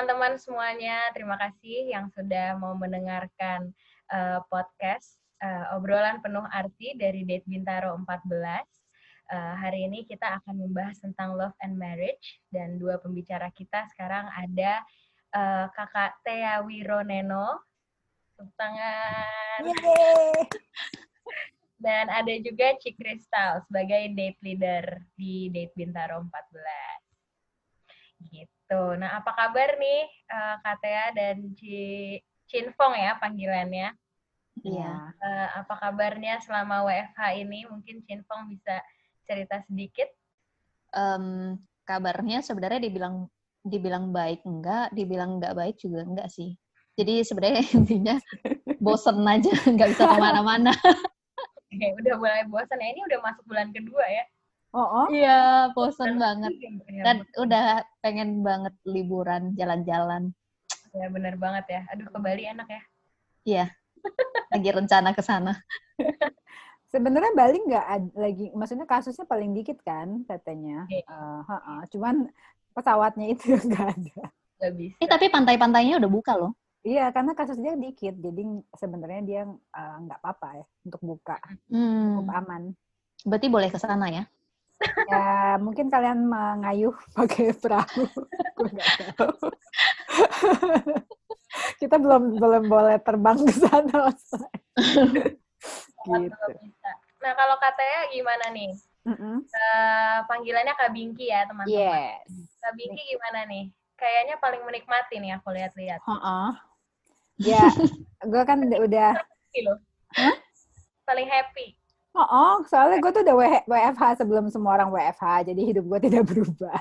teman-teman semuanya, terima kasih yang sudah mau mendengarkan uh, podcast uh, obrolan penuh arti dari Date Bintaro 14. Uh, hari ini kita akan membahas tentang love and marriage dan dua pembicara kita sekarang ada uh, Kakak Tea Wironeno, tepuk tangan. Dan ada juga Cik Kristal sebagai date leader di Date Bintaro 14. Gitu. Nah, apa kabar nih uh, Katea dan Ci Cinfong ya panggilannya? Iya. Uh, apa kabarnya selama WFH ini? Mungkin Cinfong bisa cerita sedikit. Um, kabarnya sebenarnya dibilang dibilang baik enggak, dibilang enggak baik juga enggak sih. Jadi sebenarnya intinya bosen aja, nggak bisa ke mana-mana. Oke, udah mulai bosan ya. Ini udah masuk bulan kedua ya. Oh, oh. Iya, bosan banget. Ya, Dan udah pengen banget liburan, jalan-jalan. Ya, bener banget ya. Aduh, ke Bali enak ya. Iya. Lagi rencana ke sana. Sebenarnya Bali nggak lagi, maksudnya kasusnya paling dikit kan katanya. Okay. Uh, uh, uh. Cuman pesawatnya itu nggak ada. Gak bisa. Eh, tapi pantai-pantainya udah buka loh. Iya, karena kasusnya dikit, jadi sebenarnya dia nggak uh, apa-apa ya untuk buka, hmm. cukup aman. Berarti boleh ke sana ya? Ya, mungkin kalian mengayuh pakai perahu. Kita belum belum boleh terbang ke sana. gitu. Nah, kalau katanya gimana nih? Mm -hmm. uh, panggilannya Kak Bingki ya, teman-teman. Yes. Kak Bingki gimana nih? Kayaknya paling menikmati nih aku lihat-lihat. Uh -uh ya gue kan udah huh? paling happy oh, oh soalnya gue tuh udah WFH sebelum semua orang WFH jadi hidup gue tidak berubah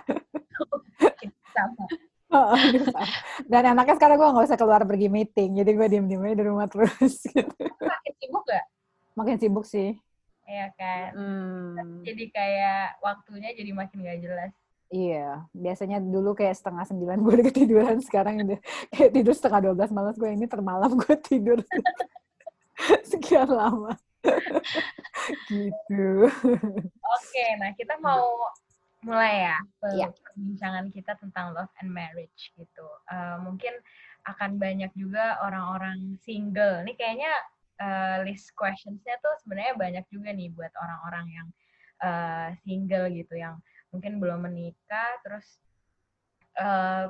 sama Oh, Dan anaknya sekarang gue gak usah keluar pergi meeting, jadi gue diem-diem aja di rumah terus. Gitu. Makin sibuk gak? Makin sibuk sih. Iya kan. Hmm. Jadi kayak waktunya jadi makin gak jelas. Iya, biasanya dulu kayak setengah sembilan gue udah ketiduran, sekarang udah kayak tidur setengah dua belas malas gue ini termalam gue tidur sekian lama. gitu. Oke, nah kita mau mulai ya, ya. perbincangan kita tentang love and marriage gitu. Uh, mungkin akan banyak juga orang-orang single. Ini kayaknya uh, list questionsnya tuh sebenarnya banyak juga nih buat orang-orang yang uh, single gitu, yang mungkin belum menikah terus uh,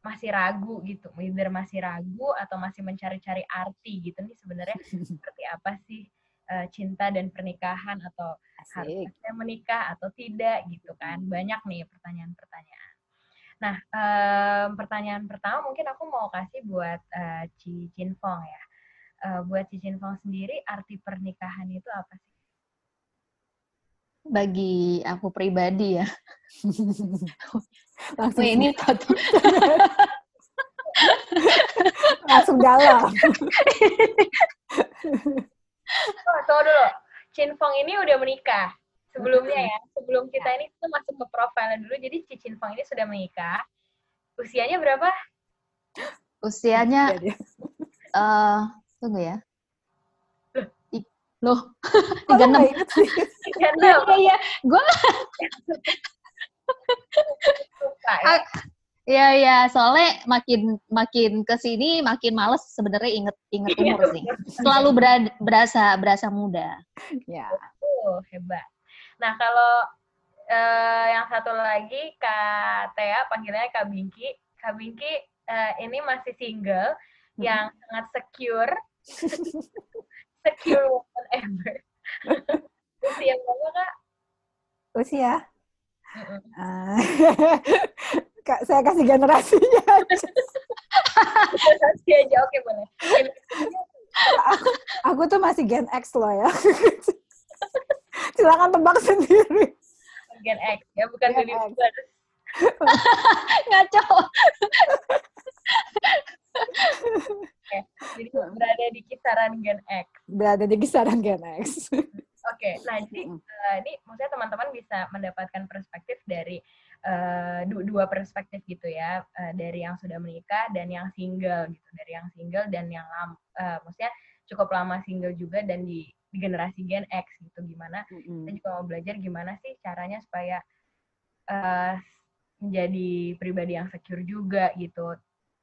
masih ragu gitu, either masih ragu atau masih mencari-cari arti gitu nih sebenarnya seperti apa sih uh, cinta dan pernikahan atau harusnya menikah atau tidak gitu kan banyak nih pertanyaan-pertanyaan. Nah um, pertanyaan pertama mungkin aku mau kasih buat uh, Ci Cinfong ya. Uh, buat Ci Cinfong sendiri arti pernikahan itu apa sih? bagi aku pribadi ya. Langsung ini satu. Langsung dalam. oh, tunggu dulu. Chin Fong ini udah menikah. Sebelumnya ya, sebelum kita ini tuh masuk ke profilnya dulu, jadi si Chin Fong ini sudah menikah. Usianya berapa? Usianya, uh, tunggu ya, Loh, tiga enam. Tiga enam. Iya, iya. Gue Iya iya, soalnya makin makin ke sini makin males sebenarnya inget inget iya, umur sih. Selalu berada, berasa berasa muda. Ya. Oh, hebat. Nah, kalau uh, yang satu lagi Kak Tea panggilannya Kak Bingki. Kak Bingki uh, ini masih single hmm. yang sangat secure. secure woman ever. Usia berapa kak? Usia? Uh, kak, saya kasih generasinya aja. Generasi aja, oke boleh. aku, aku tuh masih Gen X loh ya. Silakan tebak sendiri. Gen X ya, bukan Gen X. Ngaco. okay. jadi berada di kisaran Gen X. Berada di kisaran Gen X. Oke, okay. nah jadi uh, ini maksudnya teman-teman bisa mendapatkan perspektif dari uh, dua perspektif gitu ya, uh, dari yang sudah menikah dan yang single gitu, dari yang single dan yang lama, uh, maksudnya cukup lama single juga dan di, di generasi Gen X gitu gimana. Mm -hmm. Kita juga mau belajar gimana sih caranya supaya uh, menjadi pribadi yang secure juga gitu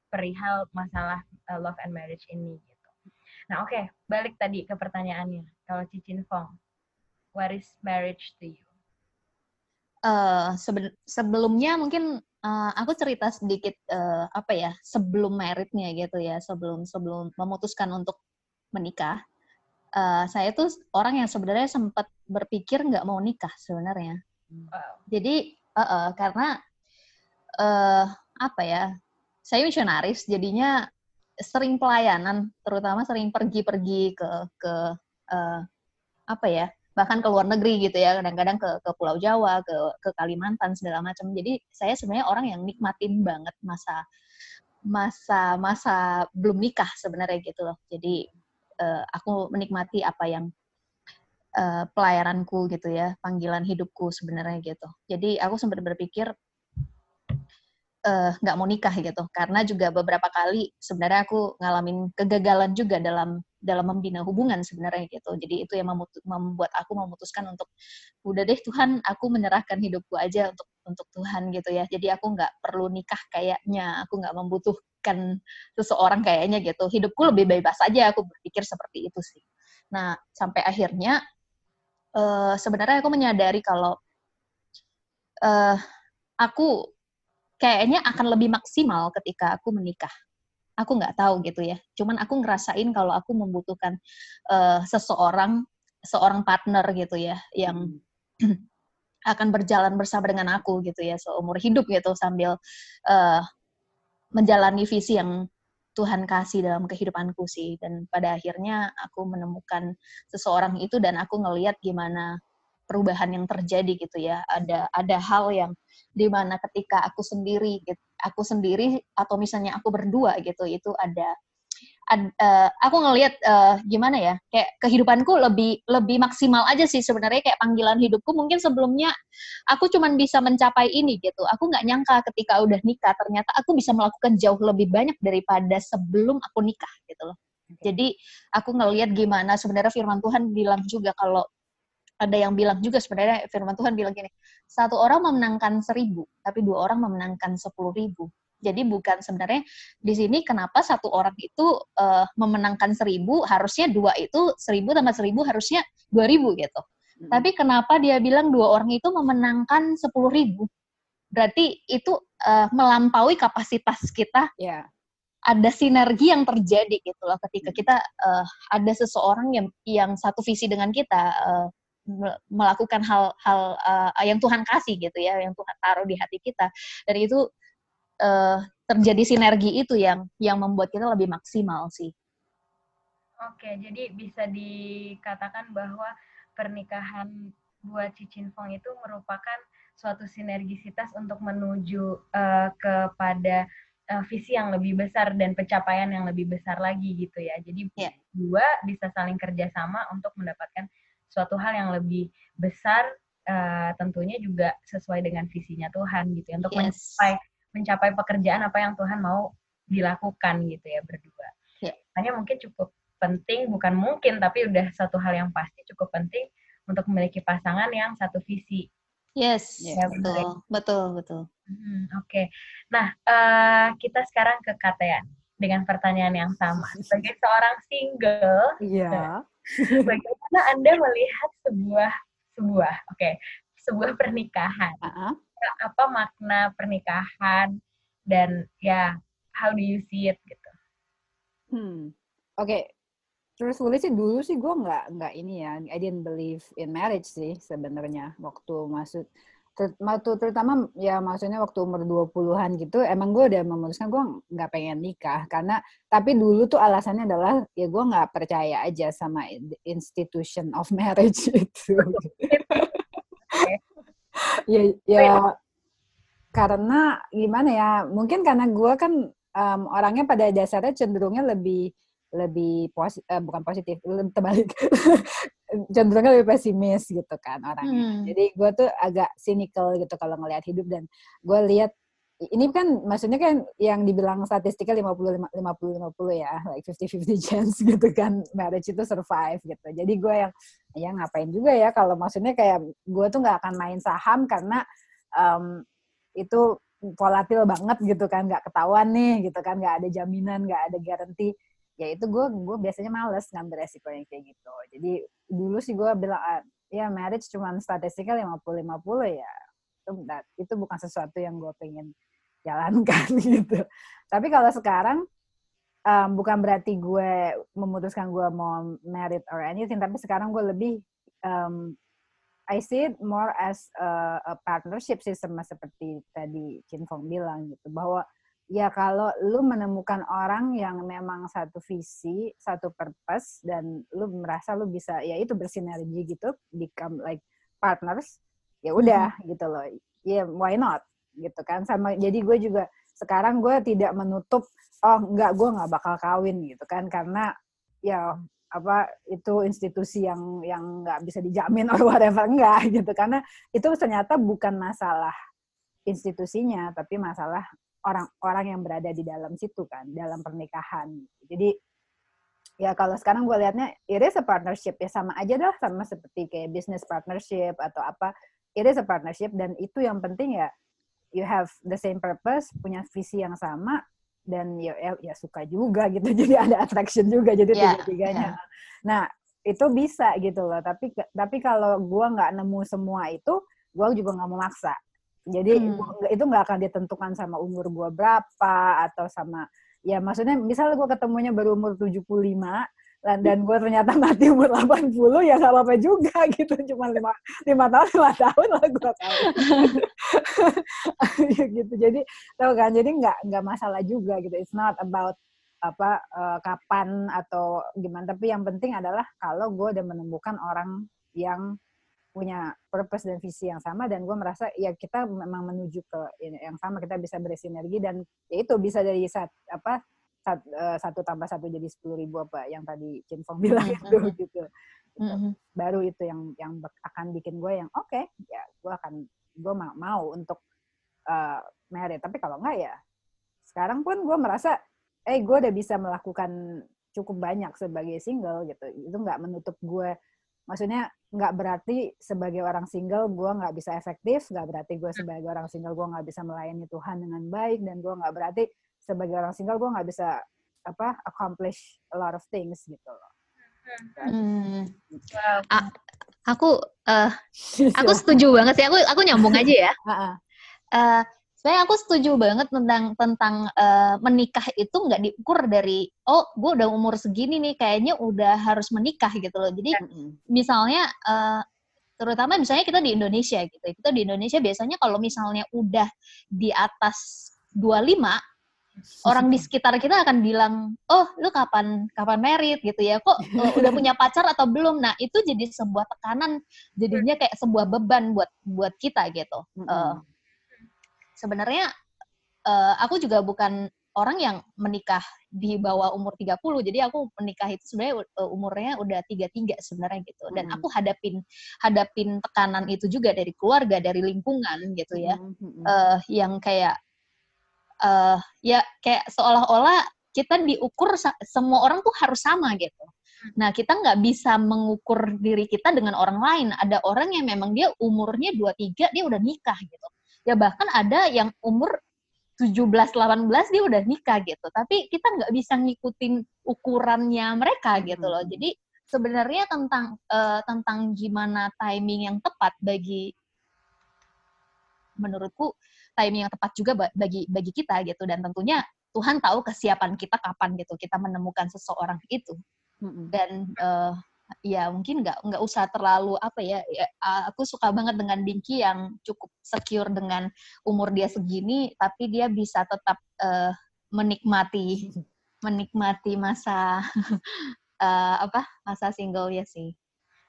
perihal masalah uh, love and marriage ini gitu. Nah oke okay, balik tadi ke pertanyaannya kalau Cicin Fong, what is marriage to you? Uh, sebe sebelumnya mungkin uh, aku cerita sedikit uh, apa ya sebelum meritnya gitu ya sebelum sebelum memutuskan untuk menikah uh, saya tuh orang yang sebenarnya sempat berpikir nggak mau nikah sebenarnya wow. jadi uh, uh, karena uh, apa ya saya misionaris jadinya sering pelayanan terutama sering pergi-pergi ke ke uh, apa ya bahkan ke luar negeri gitu ya kadang-kadang ke ke Pulau Jawa ke ke Kalimantan segala macam. Jadi saya sebenarnya orang yang nikmatin banget masa masa masa belum nikah sebenarnya gitu loh. Jadi uh, aku menikmati apa yang uh, pelayaranku gitu ya panggilan hidupku sebenarnya gitu. Jadi aku sempat berpikir nggak uh, mau nikah gitu. Karena juga beberapa kali sebenarnya aku ngalamin kegagalan juga dalam dalam membina hubungan sebenarnya gitu. Jadi itu yang membuat aku memutuskan untuk udah deh Tuhan, aku menyerahkan hidupku aja untuk untuk Tuhan gitu ya. Jadi aku nggak perlu nikah kayaknya, aku nggak membutuhkan seseorang kayaknya gitu. Hidupku lebih bebas aja, aku berpikir seperti itu sih. Nah sampai akhirnya uh, sebenarnya aku menyadari kalau uh, aku kayaknya akan lebih maksimal ketika aku menikah aku nggak tahu gitu ya. Cuman aku ngerasain kalau aku membutuhkan uh, seseorang, seorang partner gitu ya, yang hmm. akan berjalan bersama dengan aku gitu ya seumur hidup gitu sambil uh, menjalani visi yang Tuhan kasih dalam kehidupanku sih dan pada akhirnya aku menemukan seseorang itu dan aku ngeliat gimana perubahan yang terjadi gitu ya ada ada hal yang di mana ketika aku sendiri gitu, aku sendiri atau misalnya aku berdua gitu itu ada ad, uh, aku ngelihat uh, gimana ya kayak kehidupanku lebih lebih maksimal aja sih sebenarnya kayak panggilan hidupku mungkin sebelumnya aku cuman bisa mencapai ini gitu. Aku nggak nyangka ketika udah nikah ternyata aku bisa melakukan jauh lebih banyak daripada sebelum aku nikah gitu loh. Jadi aku ngelihat gimana sebenarnya firman Tuhan bilang juga kalau ada yang bilang juga sebenarnya firman Tuhan bilang gini, satu orang memenangkan seribu, tapi dua orang memenangkan sepuluh ribu. Jadi bukan sebenarnya di sini kenapa satu orang itu uh, memenangkan seribu, harusnya dua itu seribu tambah seribu harusnya dua ribu gitu. Hmm. Tapi kenapa dia bilang dua orang itu memenangkan sepuluh ribu? Berarti itu uh, melampaui kapasitas kita. Yeah ada sinergi yang terjadi gitu loh ketika kita uh, ada seseorang yang yang satu visi dengan kita uh, melakukan hal-hal uh, yang Tuhan kasih gitu ya, yang Tuhan taruh di hati kita. Dan itu uh, terjadi sinergi itu yang yang membuat kita lebih maksimal sih. Oke, jadi bisa dikatakan bahwa pernikahan buat Cicin Fong itu merupakan suatu sinergisitas untuk menuju uh, kepada uh, visi yang lebih besar dan pencapaian yang lebih besar lagi gitu ya. Jadi yeah. dua bisa saling kerjasama untuk mendapatkan suatu hal yang lebih besar uh, tentunya juga sesuai dengan visinya Tuhan gitu ya untuk yes. mencapai mencapai pekerjaan apa yang Tuhan mau dilakukan gitu ya berdua. Yeah. Hanya mungkin cukup penting bukan mungkin tapi udah satu hal yang pasti cukup penting untuk memiliki pasangan yang satu visi. Yes, ya, betul, betul, betul. Hmm, Oke, okay. nah uh, kita sekarang ke Katean dengan pertanyaan yang sama. Sebagai seorang single, yeah. Bagaimana Anda melihat sebuah sebuah oke, okay, sebuah pernikahan? Uh-huh. Apa makna pernikahan dan ya how do you see it gitu? Hmm. Oke. Okay. Terus tulis sih dulu sih gue nggak nggak ini ya, I didn't believe in marriage sih sebenarnya waktu masuk terutama ya maksudnya waktu umur 20-an gitu emang gue udah memutuskan gue nggak pengen nikah. Karena tapi dulu tuh alasannya adalah ya gue nggak percaya aja sama institution of marriage itu. Ya ya karena gimana ya mungkin karena gue kan um, orangnya pada dasarnya cenderungnya lebih lebih posi uh, bukan positif terbalik. Cenderungnya lebih pesimis gitu kan orangnya. Hmm. jadi gue tuh agak cynical gitu kalau ngelihat hidup dan gue lihat ini kan maksudnya kan yang dibilang statistiknya 50 50 50 ya like 50 50 chance gitu kan marriage itu survive gitu. Jadi gue yang ya ngapain juga ya kalau maksudnya kayak gue tuh nggak akan main saham karena um, itu volatil banget gitu kan nggak ketahuan nih gitu kan nggak ada jaminan nggak ada garansi ya itu gue gue biasanya males ngambil resiko yang kayak gitu. Jadi dulu sih gue bilang ah, ya marriage cuma statistiknya 50-50 ya itu itu bukan sesuatu yang gue pengen jalankan gitu. Tapi kalau sekarang um, bukan berarti gue memutuskan gue mau married or anything tapi sekarang gue lebih um, I see it more as a, a partnership sih sama seperti tadi Chin Fong bilang gitu bahwa ya kalau lu menemukan orang yang memang satu visi, satu purpose dan lu merasa lu bisa ya itu bersinergi gitu, become like partners, ya udah mm-hmm. gitu loh. Ya yeah, why not gitu kan sama jadi gue juga sekarang gue tidak menutup oh enggak gue nggak bakal kawin gitu kan karena ya apa itu institusi yang yang nggak bisa dijamin or whatever enggak gitu karena itu ternyata bukan masalah institusinya tapi masalah orang-orang yang berada di dalam situ kan dalam pernikahan. Jadi ya kalau sekarang gue liatnya it is a partnership. Ya sama aja dah sama seperti kayak business partnership atau apa. It is a partnership dan itu yang penting ya you have the same purpose punya visi yang sama dan ya, ya, ya suka juga gitu. Jadi ada attraction juga jadi yeah, tiga-tiganya. Yeah. nah itu bisa gitu loh. Tapi tapi kalau gue nggak nemu semua itu gue juga nggak mau maksa jadi hmm. itu nggak akan ditentukan sama umur gue berapa atau sama ya maksudnya misalnya gue ketemunya baru umur 75 dan, dan gue ternyata mati umur 80 ya nggak apa-apa juga gitu. Cuma lima lima tahun lima tahun lah gue tahu. Ya gitu. Jadi tau kan? Jadi nggak nggak masalah juga gitu. It's not about apa uh, kapan atau gimana. Tapi yang penting adalah kalau gue udah menemukan orang yang punya purpose dan visi yang sama dan gue merasa ya kita memang menuju ke yang sama kita bisa bersinergi dan ya itu bisa dari saat apa Eh, satu tambah satu jadi sepuluh ribu apa yang tadi Chin Fong bilang itu gitu. Mm-hmm. Baru itu yang yang akan bikin gue yang oke okay, ya gue akan gue mau, mau untuk uh, married. Tapi kalau enggak ya sekarang pun gue merasa eh gue udah bisa melakukan cukup banyak sebagai single gitu. Itu nggak menutup gue maksudnya nggak berarti sebagai orang single gue nggak bisa efektif nggak berarti gue hmm. sebagai orang single gue nggak bisa melayani Tuhan dengan baik dan gue nggak berarti sebagai orang single gue nggak bisa apa accomplish a lot of things gitu loh. Hmm. A aku uh, aku setuju banget sih. Aku aku nyambung aja ya. uh, sebenarnya aku setuju banget tentang tentang uh, menikah itu nggak diukur dari oh gue udah umur segini nih kayaknya udah harus menikah gitu loh. Jadi misalnya uh, terutama misalnya kita di Indonesia gitu. Kita di Indonesia biasanya kalau misalnya udah di atas 25 orang di sekitar kita akan bilang, oh lu kapan kapan merit gitu ya, kok uh, udah punya pacar atau belum? Nah itu jadi sebuah tekanan, jadinya kayak sebuah beban buat buat kita gitu. Uh, Sebenarnya uh, aku juga bukan orang yang menikah di bawah umur 30, jadi aku menikah itu sebenarnya umurnya udah tiga tiga sebenarnya gitu. Dan aku hadapin hadapin tekanan itu juga dari keluarga, dari lingkungan gitu ya, uh, yang kayak uh, ya kayak seolah-olah kita diukur semua orang tuh harus sama gitu. Nah, kita nggak bisa mengukur diri kita dengan orang lain. Ada orang yang memang dia umurnya 23, dia udah nikah gitu. Ya bahkan ada yang umur 17, 18 dia udah nikah gitu. Tapi kita nggak bisa ngikutin ukurannya mereka gitu loh. Hmm. Jadi sebenarnya tentang uh, tentang gimana timing yang tepat bagi menurutku timing yang tepat juga bagi bagi kita gitu dan tentunya Tuhan tahu kesiapan kita kapan gitu kita menemukan seseorang itu dan uh, ya mungkin nggak nggak usah terlalu apa ya, ya aku suka banget dengan Dinky yang cukup secure dengan umur dia segini tapi dia bisa tetap uh, menikmati menikmati masa uh, apa masa single ya sih.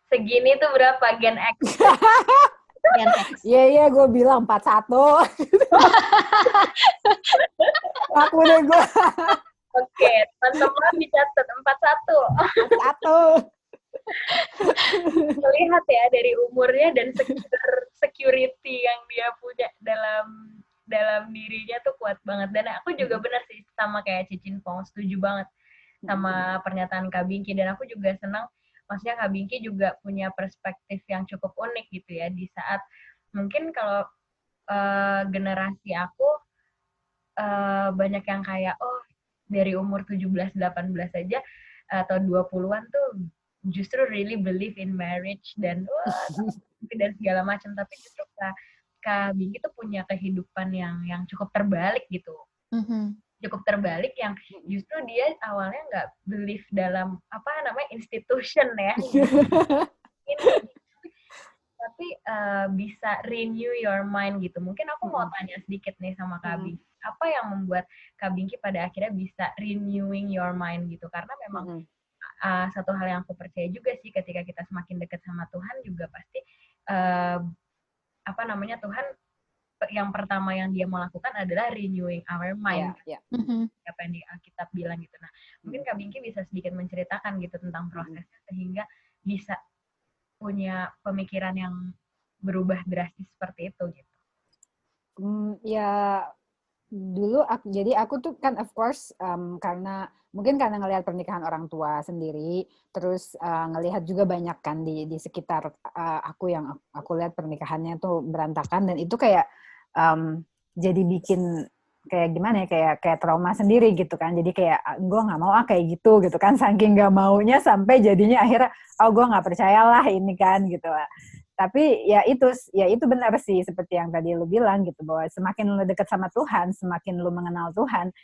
Segini tuh berapa Gen X? Gen X. Iya iya gue bilang 41 aku deh gue Oke, teman-teman dicatat 41. 41. Melihat ya dari umurnya dan security yang dia punya dalam dalam dirinya tuh kuat banget. Dan aku juga benar sih sama kayak Cicin Pong, setuju banget sama pernyataan Kak Bingki. Dan aku juga senang maksudnya Kak Bingki juga punya perspektif yang cukup unik gitu ya di saat mungkin kalau uh, generasi aku uh, banyak yang kayak oh dari umur 17 18 aja atau 20-an tuh justru really believe in marriage dan wah, dan segala macam. Tapi justru Kak, Kak Bingki tuh punya kehidupan yang yang cukup terbalik gitu. Mm-hmm. Cukup terbalik yang justru dia awalnya nggak believe dalam apa namanya institution ya. Tapi uh, bisa renew your mind gitu. Mungkin aku mau tanya sedikit nih sama Kak Bingki apa yang membuat Kak Bingki pada akhirnya bisa renewing your mind gitu? Karena memang uh, satu hal yang aku percaya juga sih ketika kita semakin dekat sama Tuhan juga pasti uh, apa namanya Tuhan yang pertama yang dia mau lakukan adalah renewing our mind. Yeah, yeah. Mm-hmm. Apa yang di Alkitab bilang gitu. Nah, mungkin Kak Bingki bisa sedikit menceritakan gitu tentang prosesnya mm-hmm. sehingga bisa punya pemikiran yang berubah drastis seperti itu gitu. Hmm, ya dulu aku, jadi aku tuh kan of course um, karena mungkin karena ngelihat pernikahan orang tua sendiri terus uh, ngelihat juga banyak kan di di sekitar uh, aku yang aku lihat pernikahannya tuh berantakan dan itu kayak um, jadi bikin kayak gimana ya kayak kayak trauma sendiri gitu kan. Jadi kayak ah, gue nggak mau ah kayak gitu gitu kan. Saking nggak maunya sampai jadinya akhirnya oh gue nggak percayalah ini kan gitu lah tapi ya itu ya itu benar sih seperti yang tadi lu bilang gitu bahwa semakin lu dekat sama Tuhan semakin lu mengenal Tuhan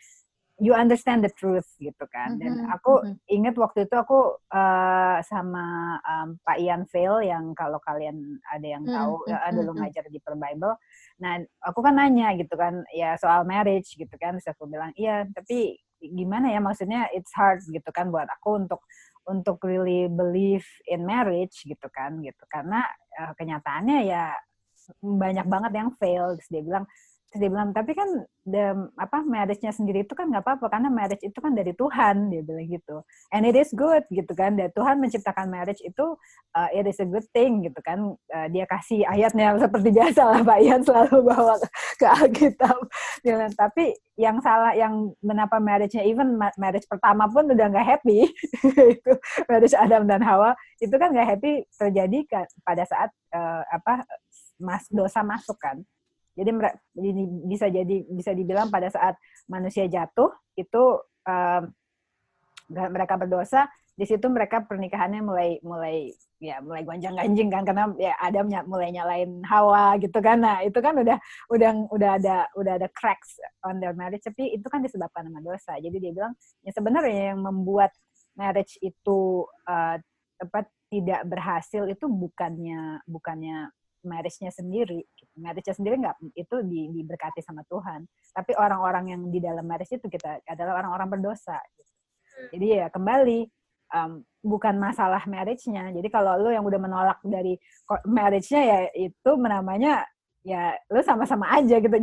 you understand the truth gitu kan. Dan mm-hmm. aku mm-hmm. ingat waktu itu aku uh, sama um, Pak Ian Fail yang kalau kalian ada yang tahu mm-hmm. ya, dulu ngajar di Per Bible. Nah, aku kan nanya gitu kan ya soal marriage gitu kan. Terus aku bilang, "Iya, tapi gimana ya maksudnya it's hard gitu kan buat aku untuk untuk really believe in marriage gitu kan gitu karena uh, kenyataannya ya banyak banget yang fail terus dia bilang terus dia bilang tapi kan the, apa marriage-nya sendiri itu kan nggak apa-apa karena marriage itu kan dari Tuhan dia bilang gitu. And it is good gitu kan dan Tuhan menciptakan marriage itu uh, it is a good thing gitu kan. Uh, dia kasih ayatnya seperti biasa lah Pak Ian selalu bawa ke Alkitab. Bilang tapi yang salah yang menapa marriage-nya even marriage pertama pun udah nggak happy. Itu marriage Adam dan Hawa itu kan nggak happy terjadi pada saat uh, apa mas dosa masuk kan jadi bisa jadi bisa dibilang pada saat manusia jatuh itu um, mereka berdosa di situ mereka pernikahannya mulai mulai ya mulai gonjang ganjing kan karena ya Adam mulai nyalain Hawa gitu kan. Nah itu kan udah udah udah ada udah ada cracks on their marriage tapi itu kan disebabkan sama dosa. Jadi dia bilang ya sebenarnya yang membuat marriage itu uh, tepat tidak berhasil itu bukannya bukannya marriage-nya sendiri. Marriage-nya sendiri nggak itu di, diberkati sama Tuhan. Tapi orang-orang yang di dalam marriage itu kita adalah orang-orang berdosa. Gitu. Jadi ya kembali um, bukan masalah marriage-nya. Jadi kalau lo yang udah menolak dari marriage-nya ya itu namanya ya lo sama-sama aja gitu.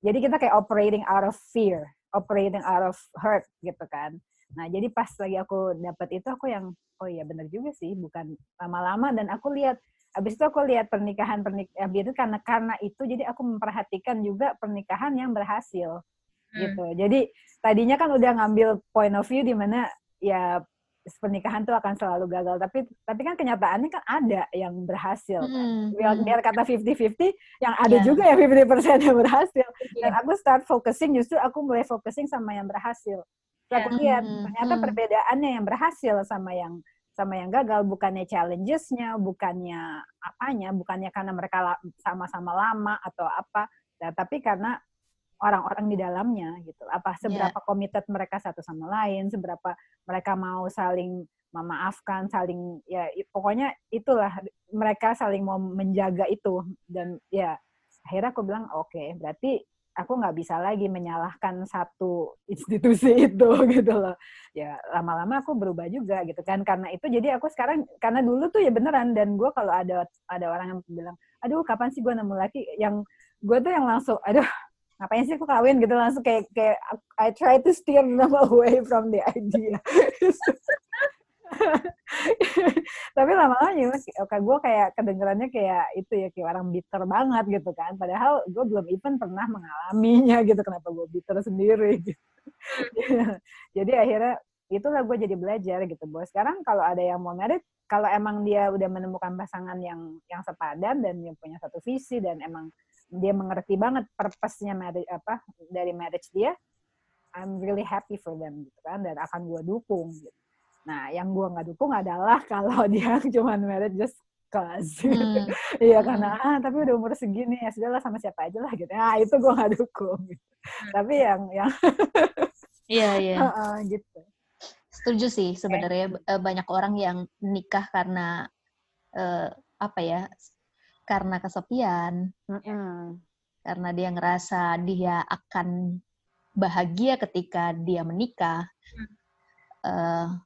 Jadi kita kayak operating out of fear, operating out of hurt gitu kan. Nah, jadi pas lagi aku dapat itu aku yang oh iya benar juga sih, bukan lama-lama dan aku lihat Habis itu aku lihat pernikahan pernikahan itu karena karena itu jadi aku memperhatikan juga pernikahan yang berhasil hmm. gitu. Jadi tadinya kan udah ngambil point of view di mana ya pernikahan tuh akan selalu gagal tapi tapi kan kenyataannya kan ada yang berhasil hmm. biar, biar kata 50-50 yang ada yeah. juga ya 50% yang berhasil yeah. dan aku start focusing justru aku mulai focusing sama yang berhasil Terus aku iya. lihat hmm. ternyata hmm. perbedaannya yang berhasil sama yang sama yang gagal bukannya challenges-nya, bukannya apanya, bukannya karena mereka sama-sama lama atau apa, ya, tapi karena orang-orang di dalamnya gitu. Apa seberapa yeah. committed mereka satu sama lain, seberapa mereka mau saling memaafkan, saling ya pokoknya itulah mereka saling mau menjaga itu dan ya akhirnya aku bilang oke, okay, berarti aku nggak bisa lagi menyalahkan satu institusi itu gitu loh. Ya lama-lama aku berubah juga gitu kan. Karena itu jadi aku sekarang karena dulu tuh ya beneran dan gue kalau ada ada orang yang bilang aduh kapan sih gue nemu laki yang gue tuh yang langsung aduh ngapain sih aku kawin? Gitu langsung kayak kayak I try to steer them away from the idea tapi lama-lama juga kayak gue kayak kedengerannya kayak itu ya kayak orang bitter banget gitu kan. Padahal gue belum even pernah mengalaminya gitu kenapa gue bitter sendiri gitu. Jadi akhirnya itulah gue jadi belajar gitu bos sekarang kalau ada yang mau merit kalau emang dia udah menemukan pasangan yang yang sepadan dan yang punya satu visi dan emang dia mengerti banget purpose-nya marriage apa dari marriage dia I'm really happy for them gitu kan dan akan gue dukung gitu. Nah, yang gue nggak dukung adalah kalau dia cuma marriage just cause. Hmm. Iya hmm. karena ah tapi udah umur segini ya sudahlah sama siapa aja lah gitu. Ah itu gue nggak dukung. Gitu. Hmm. Tapi yang yang Iya iya. gitu. Setuju sih sebenarnya okay. banyak orang yang nikah karena uh, apa ya? Karena kesepian. Mm -hmm. Karena dia ngerasa dia akan bahagia ketika dia menikah. Uh,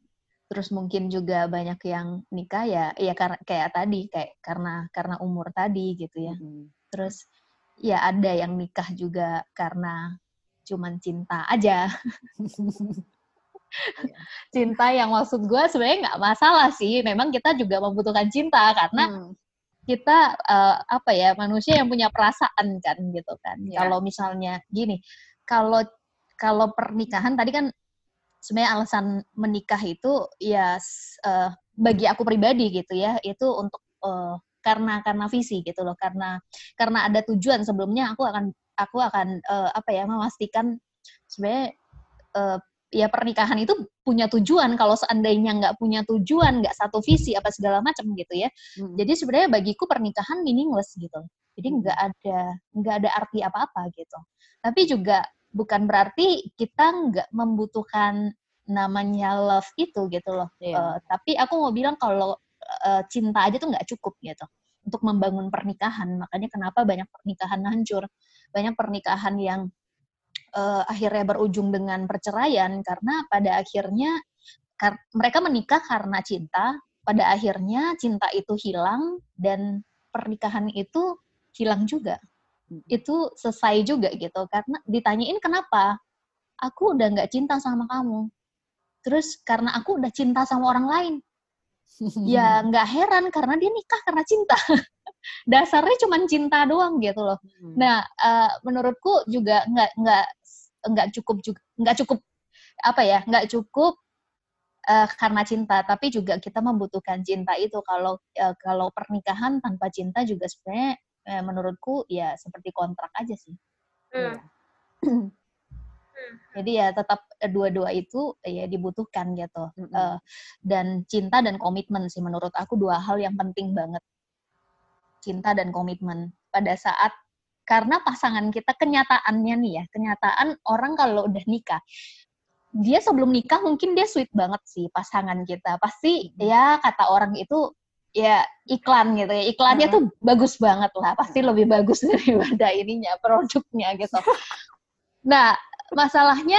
terus mungkin juga banyak yang nikah ya, ya karena kayak tadi kayak karena karena umur tadi gitu ya. Hmm. Terus ya ada yang nikah juga karena cuman cinta aja. cinta yang maksud gue sebenarnya nggak masalah sih. Memang kita juga membutuhkan cinta karena hmm. kita uh, apa ya manusia yang punya perasaan kan gitu kan. Yeah. Kalau misalnya gini, kalau kalau pernikahan tadi kan sebenarnya alasan menikah itu ya uh, bagi aku pribadi gitu ya itu untuk uh, karena karena visi gitu loh karena karena ada tujuan sebelumnya aku akan aku akan uh, apa ya memastikan sebenarnya uh, ya pernikahan itu punya tujuan kalau seandainya nggak punya tujuan nggak satu visi apa segala macam gitu ya hmm. jadi sebenarnya bagiku pernikahan meaningless gitu jadi hmm. nggak ada nggak ada arti apa apa gitu tapi juga bukan berarti kita nggak membutuhkan namanya love itu gitu loh. Yeah. Iya. Uh, tapi aku mau bilang kalau uh, cinta aja tuh nggak cukup gitu untuk membangun pernikahan. Makanya kenapa banyak pernikahan hancur, banyak pernikahan yang uh, akhirnya berujung dengan perceraian karena pada akhirnya kar mereka menikah karena cinta. Pada akhirnya cinta itu hilang dan pernikahan itu hilang juga itu selesai juga gitu. Karena ditanyain kenapa? Aku udah nggak cinta sama kamu. Terus karena aku udah cinta sama orang lain. Ya nggak heran karena dia nikah karena cinta. Dasarnya cuma cinta doang gitu loh. Nah uh, menurutku juga nggak nggak nggak cukup juga nggak cukup apa ya nggak cukup uh, karena cinta. Tapi juga kita membutuhkan cinta itu. Kalau uh, kalau pernikahan tanpa cinta juga sebenarnya eh, menurutku ya seperti kontrak aja sih. Hmm. Ya. Jadi ya tetap eh, dua-dua itu ya dibutuhkan gitu. Mm -hmm. uh, dan cinta dan komitmen sih menurut aku dua hal yang penting banget. Cinta dan komitmen pada saat karena pasangan kita kenyataannya nih ya, kenyataan orang kalau udah nikah dia sebelum nikah mungkin dia sweet banget sih pasangan kita. Pasti ya kata orang itu ya iklan gitu ya. Iklannya tuh bagus banget lah. Pasti lebih bagus daripada ininya produknya gitu. Nah masalahnya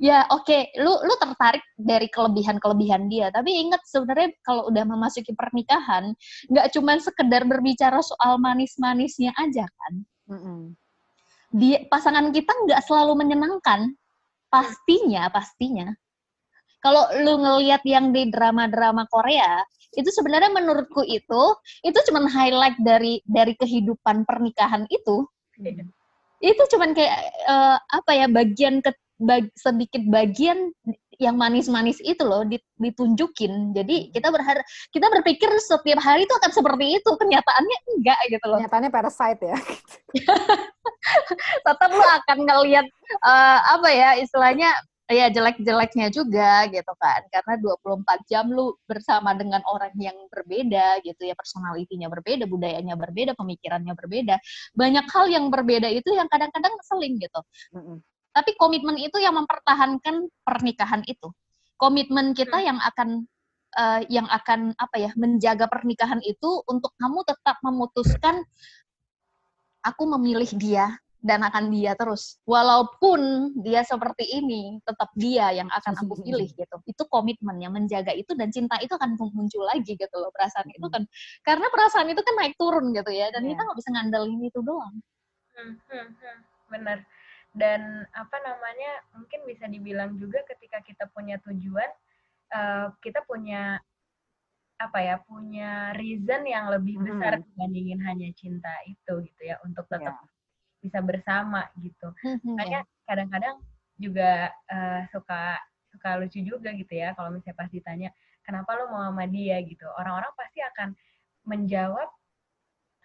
ya oke okay, lu lu tertarik dari kelebihan kelebihan dia. Tapi ingat sebenarnya kalau udah memasuki pernikahan nggak cuma sekedar berbicara soal manis manisnya aja kan. Mm -hmm. dia pasangan kita nggak selalu menyenangkan. Pastinya pastinya kalau lu ngelihat yang di drama-drama Korea itu sebenarnya menurutku itu itu cuma highlight dari dari kehidupan pernikahan itu hmm. itu cuma kayak uh, apa ya bagian ke bag, sedikit bagian yang manis-manis itu loh ditunjukin jadi hmm. kita berharap kita berpikir setiap hari itu akan seperti itu kenyataannya enggak gitu loh kenyataannya parasite ya tetap lo akan ngelihat uh, apa ya istilahnya ya jelek-jeleknya juga gitu kan. Karena 24 jam lu bersama dengan orang yang berbeda gitu ya personalitinya berbeda budayanya berbeda pemikirannya berbeda. Banyak hal yang berbeda itu yang kadang-kadang seling gitu. Mm -hmm. tapi komitmen itu yang mempertahankan pernikahan itu. Komitmen kita mm. yang akan uh, yang akan apa ya menjaga pernikahan itu untuk kamu tetap memutuskan aku memilih dia dan akan dia terus. Walaupun dia seperti ini, tetap dia yang akan aku pilih gitu. Itu komitmen yang menjaga itu dan cinta itu akan muncul lagi gitu loh perasaan itu kan. Karena perasaan itu kan naik turun gitu ya dan yeah. kita nggak bisa ngandelin itu doang. Hmm, hmm, hmm. Bener. Dan apa namanya mungkin bisa dibilang juga ketika kita punya tujuan, uh, kita punya apa ya punya reason yang lebih besar hmm. dibandingin hanya cinta itu gitu ya untuk tetap yeah bisa bersama gitu. Mm-hmm. Makanya kadang-kadang juga uh, suka suka lucu juga gitu ya kalau misalnya pas ditanya kenapa lo mau sama dia gitu. Orang-orang pasti akan menjawab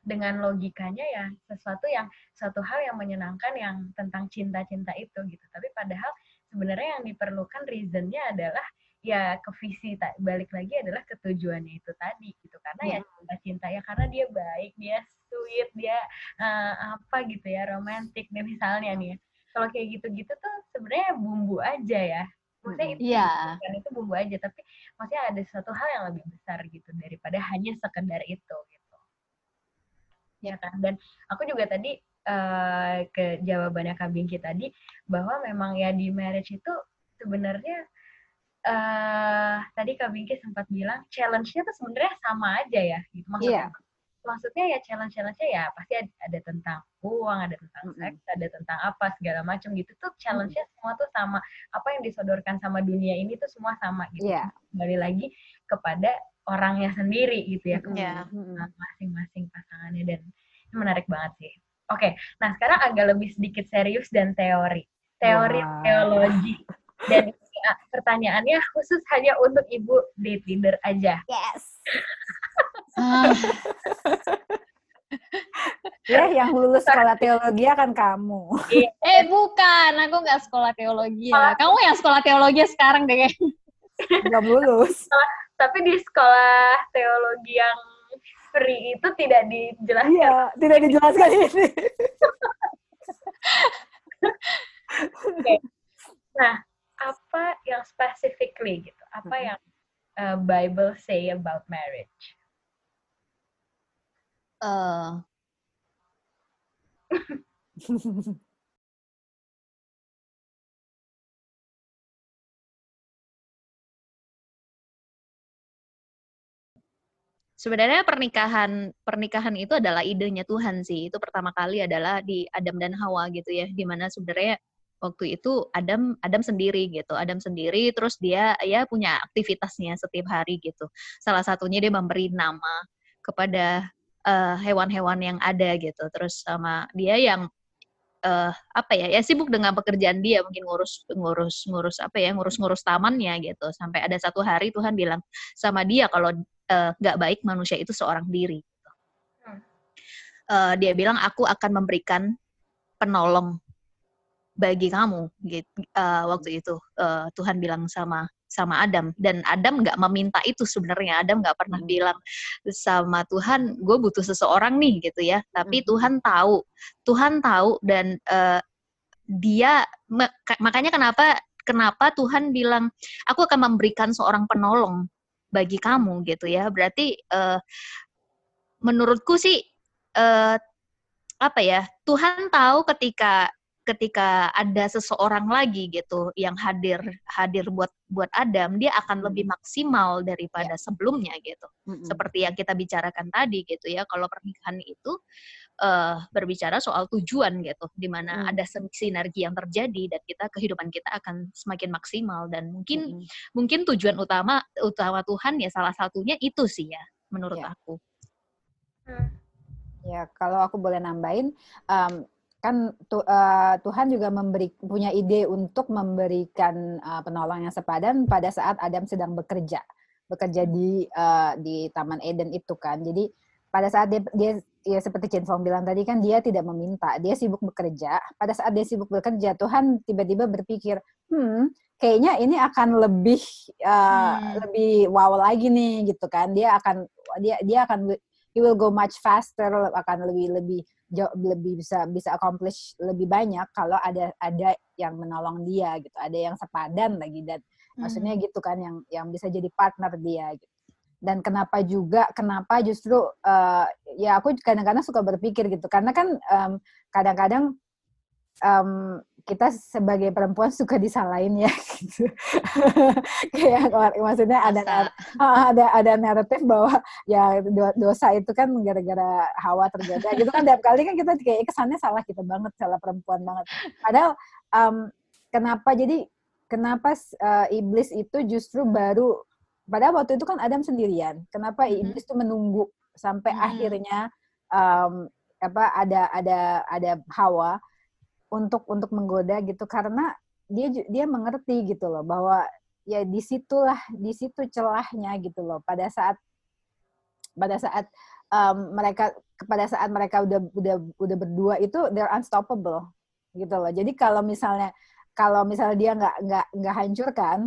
dengan logikanya ya sesuatu yang suatu hal yang menyenangkan yang tentang cinta-cinta itu gitu. Tapi padahal sebenarnya yang diperlukan reasonnya adalah ya ke visi balik lagi adalah ketujuannya itu tadi gitu karena ya iya. cinta-cinta ya karena dia baik dia sweet dia uh, apa gitu ya romantis nih misalnya nih ya. kalau kayak gitu-gitu tuh sebenarnya bumbu aja ya maksudnya itu yeah. kan itu bumbu aja tapi maksudnya ada satu hal yang lebih besar gitu daripada hanya sekedar itu gitu ya kan dan aku juga tadi uh, ke jawabannya Kak Bingki tadi bahwa memang ya di marriage itu sebenarnya uh, tadi Kak Bingki sempat bilang challenge-nya tuh sebenarnya sama aja ya gitu maksudnya yeah. Maksudnya ya challenge-challenge-nya ya pasti ada, ada tentang uang ada tentang seks ada tentang apa segala macam gitu tuh challenge-nya semua tuh sama apa yang disodorkan sama dunia ini tuh semua sama gitu yeah. kembali lagi kepada orangnya sendiri gitu ya yeah. masing-masing pasangannya dan ini menarik banget sih oke okay, nah sekarang agak lebih sedikit serius dan teori teori wow. teologi dan pertanyaannya khusus hanya untuk ibu date leader aja. Yes. Ya, yang lulus sekolah teologi akan kamu. Iya. eh, bukan. Aku nggak sekolah teologi ya. Kamu yang sekolah teologi sekarang deh. Belum lulus. Tapi di sekolah teologi yang free itu tidak dijelaskan. Iya, tidak dijelaskan ini. okay. Nah, apa yang specifically gitu? Apa yang uh, Bible say about marriage? Uh. Sebenarnya pernikahan pernikahan itu adalah idenya Tuhan sih. Itu pertama kali adalah di Adam dan Hawa gitu ya, di mana sebenarnya waktu itu Adam Adam sendiri gitu Adam sendiri terus dia ya punya aktivitasnya setiap hari gitu salah satunya dia memberi nama kepada eh, hewan-hewan uh, yang ada gitu. Terus sama dia yang uh, apa ya ya sibuk dengan pekerjaan dia mungkin ngurus ngurus ngurus apa ya ngurus ngurus tamannya gitu. Sampai ada satu hari Tuhan bilang sama dia kalau eh, nggak uh, baik manusia itu seorang diri uh, dia bilang aku akan memberikan penolong bagi kamu gitu uh, waktu itu uh, Tuhan bilang sama sama Adam. Dan Adam nggak meminta itu sebenarnya. Adam nggak pernah hmm. bilang sama Tuhan gue butuh seseorang nih gitu ya. Tapi hmm. Tuhan tahu. Tuhan tahu dan uh, dia makanya kenapa kenapa Tuhan bilang aku akan memberikan seorang penolong bagi kamu gitu ya. Berarti uh, menurutku sih uh, apa ya Tuhan tahu ketika ketika ada seseorang lagi gitu yang hadir hadir buat buat Adam dia akan hmm. lebih maksimal daripada yeah. sebelumnya gitu mm-hmm. seperti yang kita bicarakan tadi gitu ya kalau pernikahan itu uh, berbicara soal tujuan gitu di mana mm. ada sinergi yang terjadi dan kita kehidupan kita akan semakin maksimal dan mungkin mm. mungkin tujuan utama utama Tuhan ya salah satunya itu sih ya menurut yeah. aku hmm. ya kalau aku boleh nambahin um, kan tu, uh, Tuhan juga memberi punya ide untuk memberikan uh, penolong yang sepadan pada saat Adam sedang bekerja. Bekerja di uh, di Taman Eden itu kan. Jadi pada saat dia, dia ya seperti Chen Fong bilang tadi kan dia tidak meminta dia sibuk bekerja. Pada saat dia sibuk bekerja Tuhan tiba-tiba berpikir hmm kayaknya ini akan lebih uh, hmm. lebih wow lagi nih gitu kan. Dia akan dia dia akan he will go much faster akan lebih lebih jauh lebih bisa bisa accomplish lebih banyak kalau ada ada yang menolong dia gitu ada yang sepadan lagi dan hmm. maksudnya gitu kan yang yang bisa jadi partner dia gitu dan kenapa juga kenapa justru uh, ya aku kadang-kadang suka berpikir gitu karena kan kadang-kadang um, kita sebagai perempuan suka disalahin ya gitu. kayak maksudnya ada ada ada naratif bahwa ya dosa itu kan gara-gara hawa terjadi gitu kan tiap kali kan kita kayak kesannya salah kita banget salah perempuan banget padahal um, kenapa jadi kenapa uh, iblis itu justru baru padahal waktu itu kan Adam sendirian kenapa mm-hmm. iblis itu menunggu sampai mm-hmm. akhirnya um, apa ada ada ada hawa untuk untuk menggoda gitu karena dia dia mengerti gitu loh bahwa ya di situlah di situ celahnya gitu loh pada saat pada saat um, mereka kepada saat mereka udah udah udah berdua itu they're unstoppable gitu loh. Jadi kalau misalnya kalau misalnya dia nggak nggak nggak hancurkan,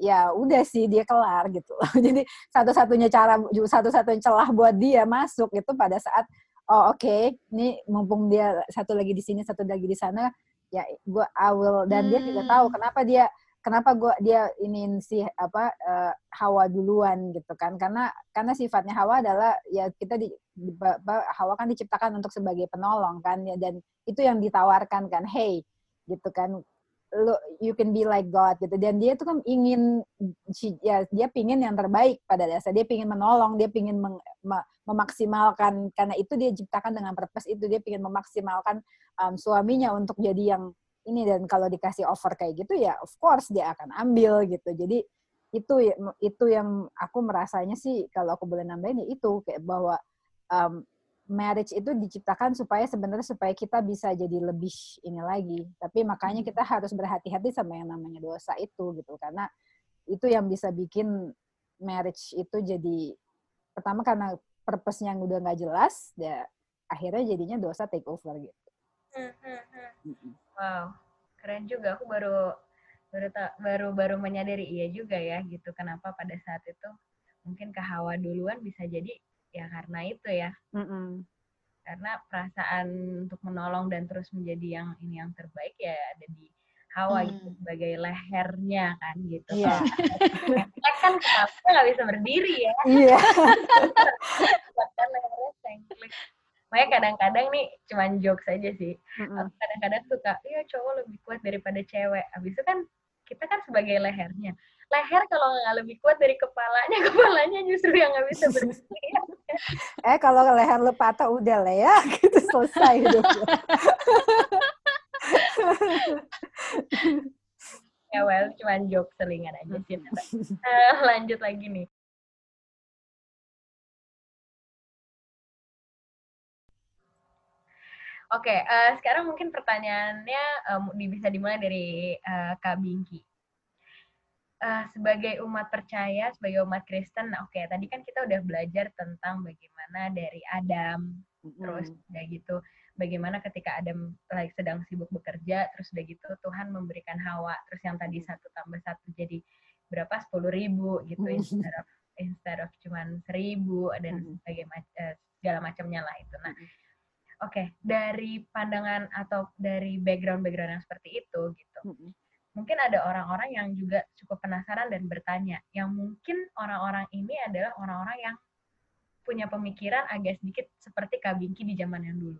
ya udah sih dia kelar gitu loh. Jadi satu-satunya cara satu-satunya celah buat dia masuk itu pada saat oh oke, okay, ini mumpung dia satu lagi di sini, satu lagi di sana, ya gue I will dan hmm. dia juga tahu hmm. kenapa dia kenapa gue dia ini si apa uh, Hawa duluan gitu kan karena karena sifatnya Hawa adalah ya kita di, di Hawa kan diciptakan untuk sebagai penolong kan ya dan itu yang ditawarkan kan hey gitu kan lo you can be like God gitu. Dan dia tuh kan ingin ya dia pingin yang terbaik pada dasar dia pingin menolong dia pingin meng, me, memaksimalkan. Karena itu dia ciptakan dengan purpose itu. Dia pingin memaksimalkan um, suaminya untuk jadi yang ini. Dan kalau dikasih offer kayak gitu ya of course dia akan ambil gitu. Jadi itu itu yang aku merasanya sih kalau aku boleh nambahin ya itu. Kayak bahwa um, marriage itu diciptakan supaya sebenarnya supaya kita bisa jadi lebih ini lagi tapi makanya kita harus berhati-hati sama yang namanya dosa itu gitu karena itu yang bisa bikin marriage itu jadi pertama karena purpose-nya yang udah nggak jelas ya akhirnya jadinya dosa take over gitu Hmm, hmm, hmm. Wow, keren juga. Aku baru baru baru baru menyadari iya juga ya gitu. Kenapa pada saat itu mungkin ke Hawa duluan bisa jadi ya karena itu ya. Mm-mm. Karena perasaan untuk menolong dan terus menjadi yang ini yang terbaik ya ada di Hawa mm. gitu sebagai lehernya kan gitu. Iya. Yeah. kan kenapa nggak bisa berdiri ya? Iya. Yeah. Makanya kadang-kadang nih cuman joke saja sih. Mm-hmm. Kadang-kadang suka, iya cowok lebih kuat daripada cewek. Habis itu kan kita kan sebagai lehernya. Leher kalau nggak lebih kuat dari kepalanya, kepalanya justru yang nggak bisa berdiri. eh kalau leher lu patah udah lah ya, gitu selesai hidup. ya well, cuman joke selingan aja sih. Uh, lanjut lagi nih. Oke, okay, uh, eh, sekarang mungkin pertanyaannya um, bisa dimulai dari uh, Kak Bingki. Uh, sebagai umat percaya, sebagai umat Kristen, oke, okay, tadi kan kita udah belajar tentang bagaimana dari Adam, mm-hmm. terus udah gitu, bagaimana ketika Adam like, sedang sibuk bekerja, terus udah gitu Tuhan memberikan Hawa, terus yang tadi satu tambah satu jadi berapa? Sepuluh ribu gitu, instead of instead of cuman seribu dan sebagainya uh, segala macamnya lah itu. Nah, oke okay, dari pandangan atau dari background-background yang seperti itu gitu. Mungkin ada orang-orang yang juga cukup penasaran dan bertanya, yang mungkin orang-orang ini adalah orang-orang yang punya pemikiran agak sedikit seperti Kak Binki di zaman yang dulu.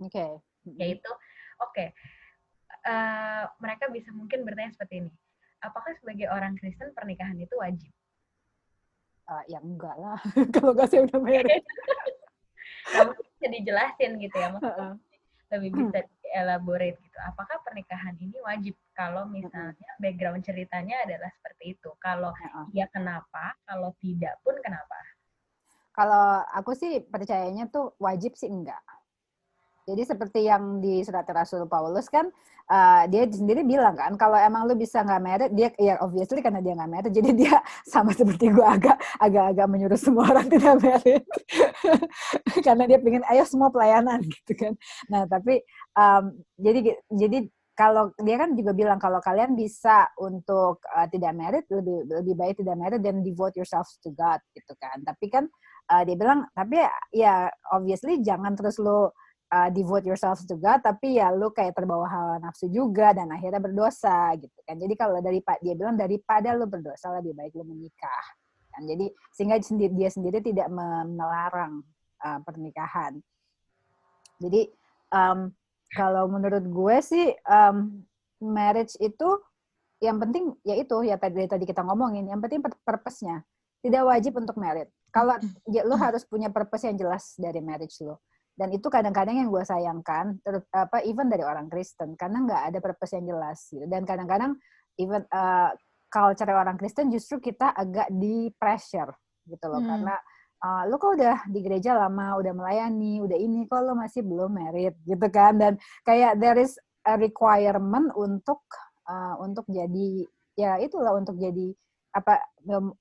Oke. Okay. Yaitu, oke, okay, uh, eh, mereka bisa mungkin bertanya seperti ini, apakah sebagai orang Kristen pernikahan itu wajib? Uh, ya enggak lah, kalau nggak saya udah married. bisa dijelasin gitu ya maksudnya lebih bisa elaborate gitu. Apakah pernikahan ini wajib? Kalau misalnya background ceritanya adalah seperti itu. Kalau iya kenapa? Kalau tidak pun kenapa? Kalau aku sih percayanya tuh wajib sih enggak jadi seperti yang di surat Rasul Paulus kan uh, dia sendiri bilang kan kalau emang lu bisa nggak merit dia ya obviously karena dia nggak merit jadi dia sama seperti gue agak agak-agak menyuruh semua orang tidak merit karena dia pengen ayo semua pelayanan gitu kan. Nah tapi um, jadi jadi kalau dia kan juga bilang kalau kalian bisa untuk uh, tidak merit lebih lebih baik tidak merit dan devote yourself to God gitu kan. Tapi kan uh, dia bilang tapi ya obviously jangan terus lo uh, devote yourself to God, tapi ya lu kayak terbawa hawa nafsu juga dan akhirnya berdosa gitu kan. Jadi kalau dari Pak dia bilang daripada lu berdosa lebih baik lu menikah. Kan? Jadi sehingga sendiri dia sendiri tidak melarang uh, pernikahan. Jadi um, kalau menurut gue sih um, marriage itu yang penting ya itu ya tadi tadi kita ngomongin yang penting purpose-nya tidak wajib untuk married. Kalau ya, lu harus punya purpose yang jelas dari marriage lu dan itu kadang-kadang yang gue sayangkan ter, apa even dari orang Kristen karena nggak ada purpose yang jelas gitu. Dan kadang-kadang even uh, culture orang Kristen justru kita agak di pressure gitu loh. Hmm. karena uh, lo kok udah di gereja lama udah melayani udah ini kok lo masih belum married gitu kan. Dan kayak there is a requirement untuk uh, untuk jadi ya itulah untuk jadi apa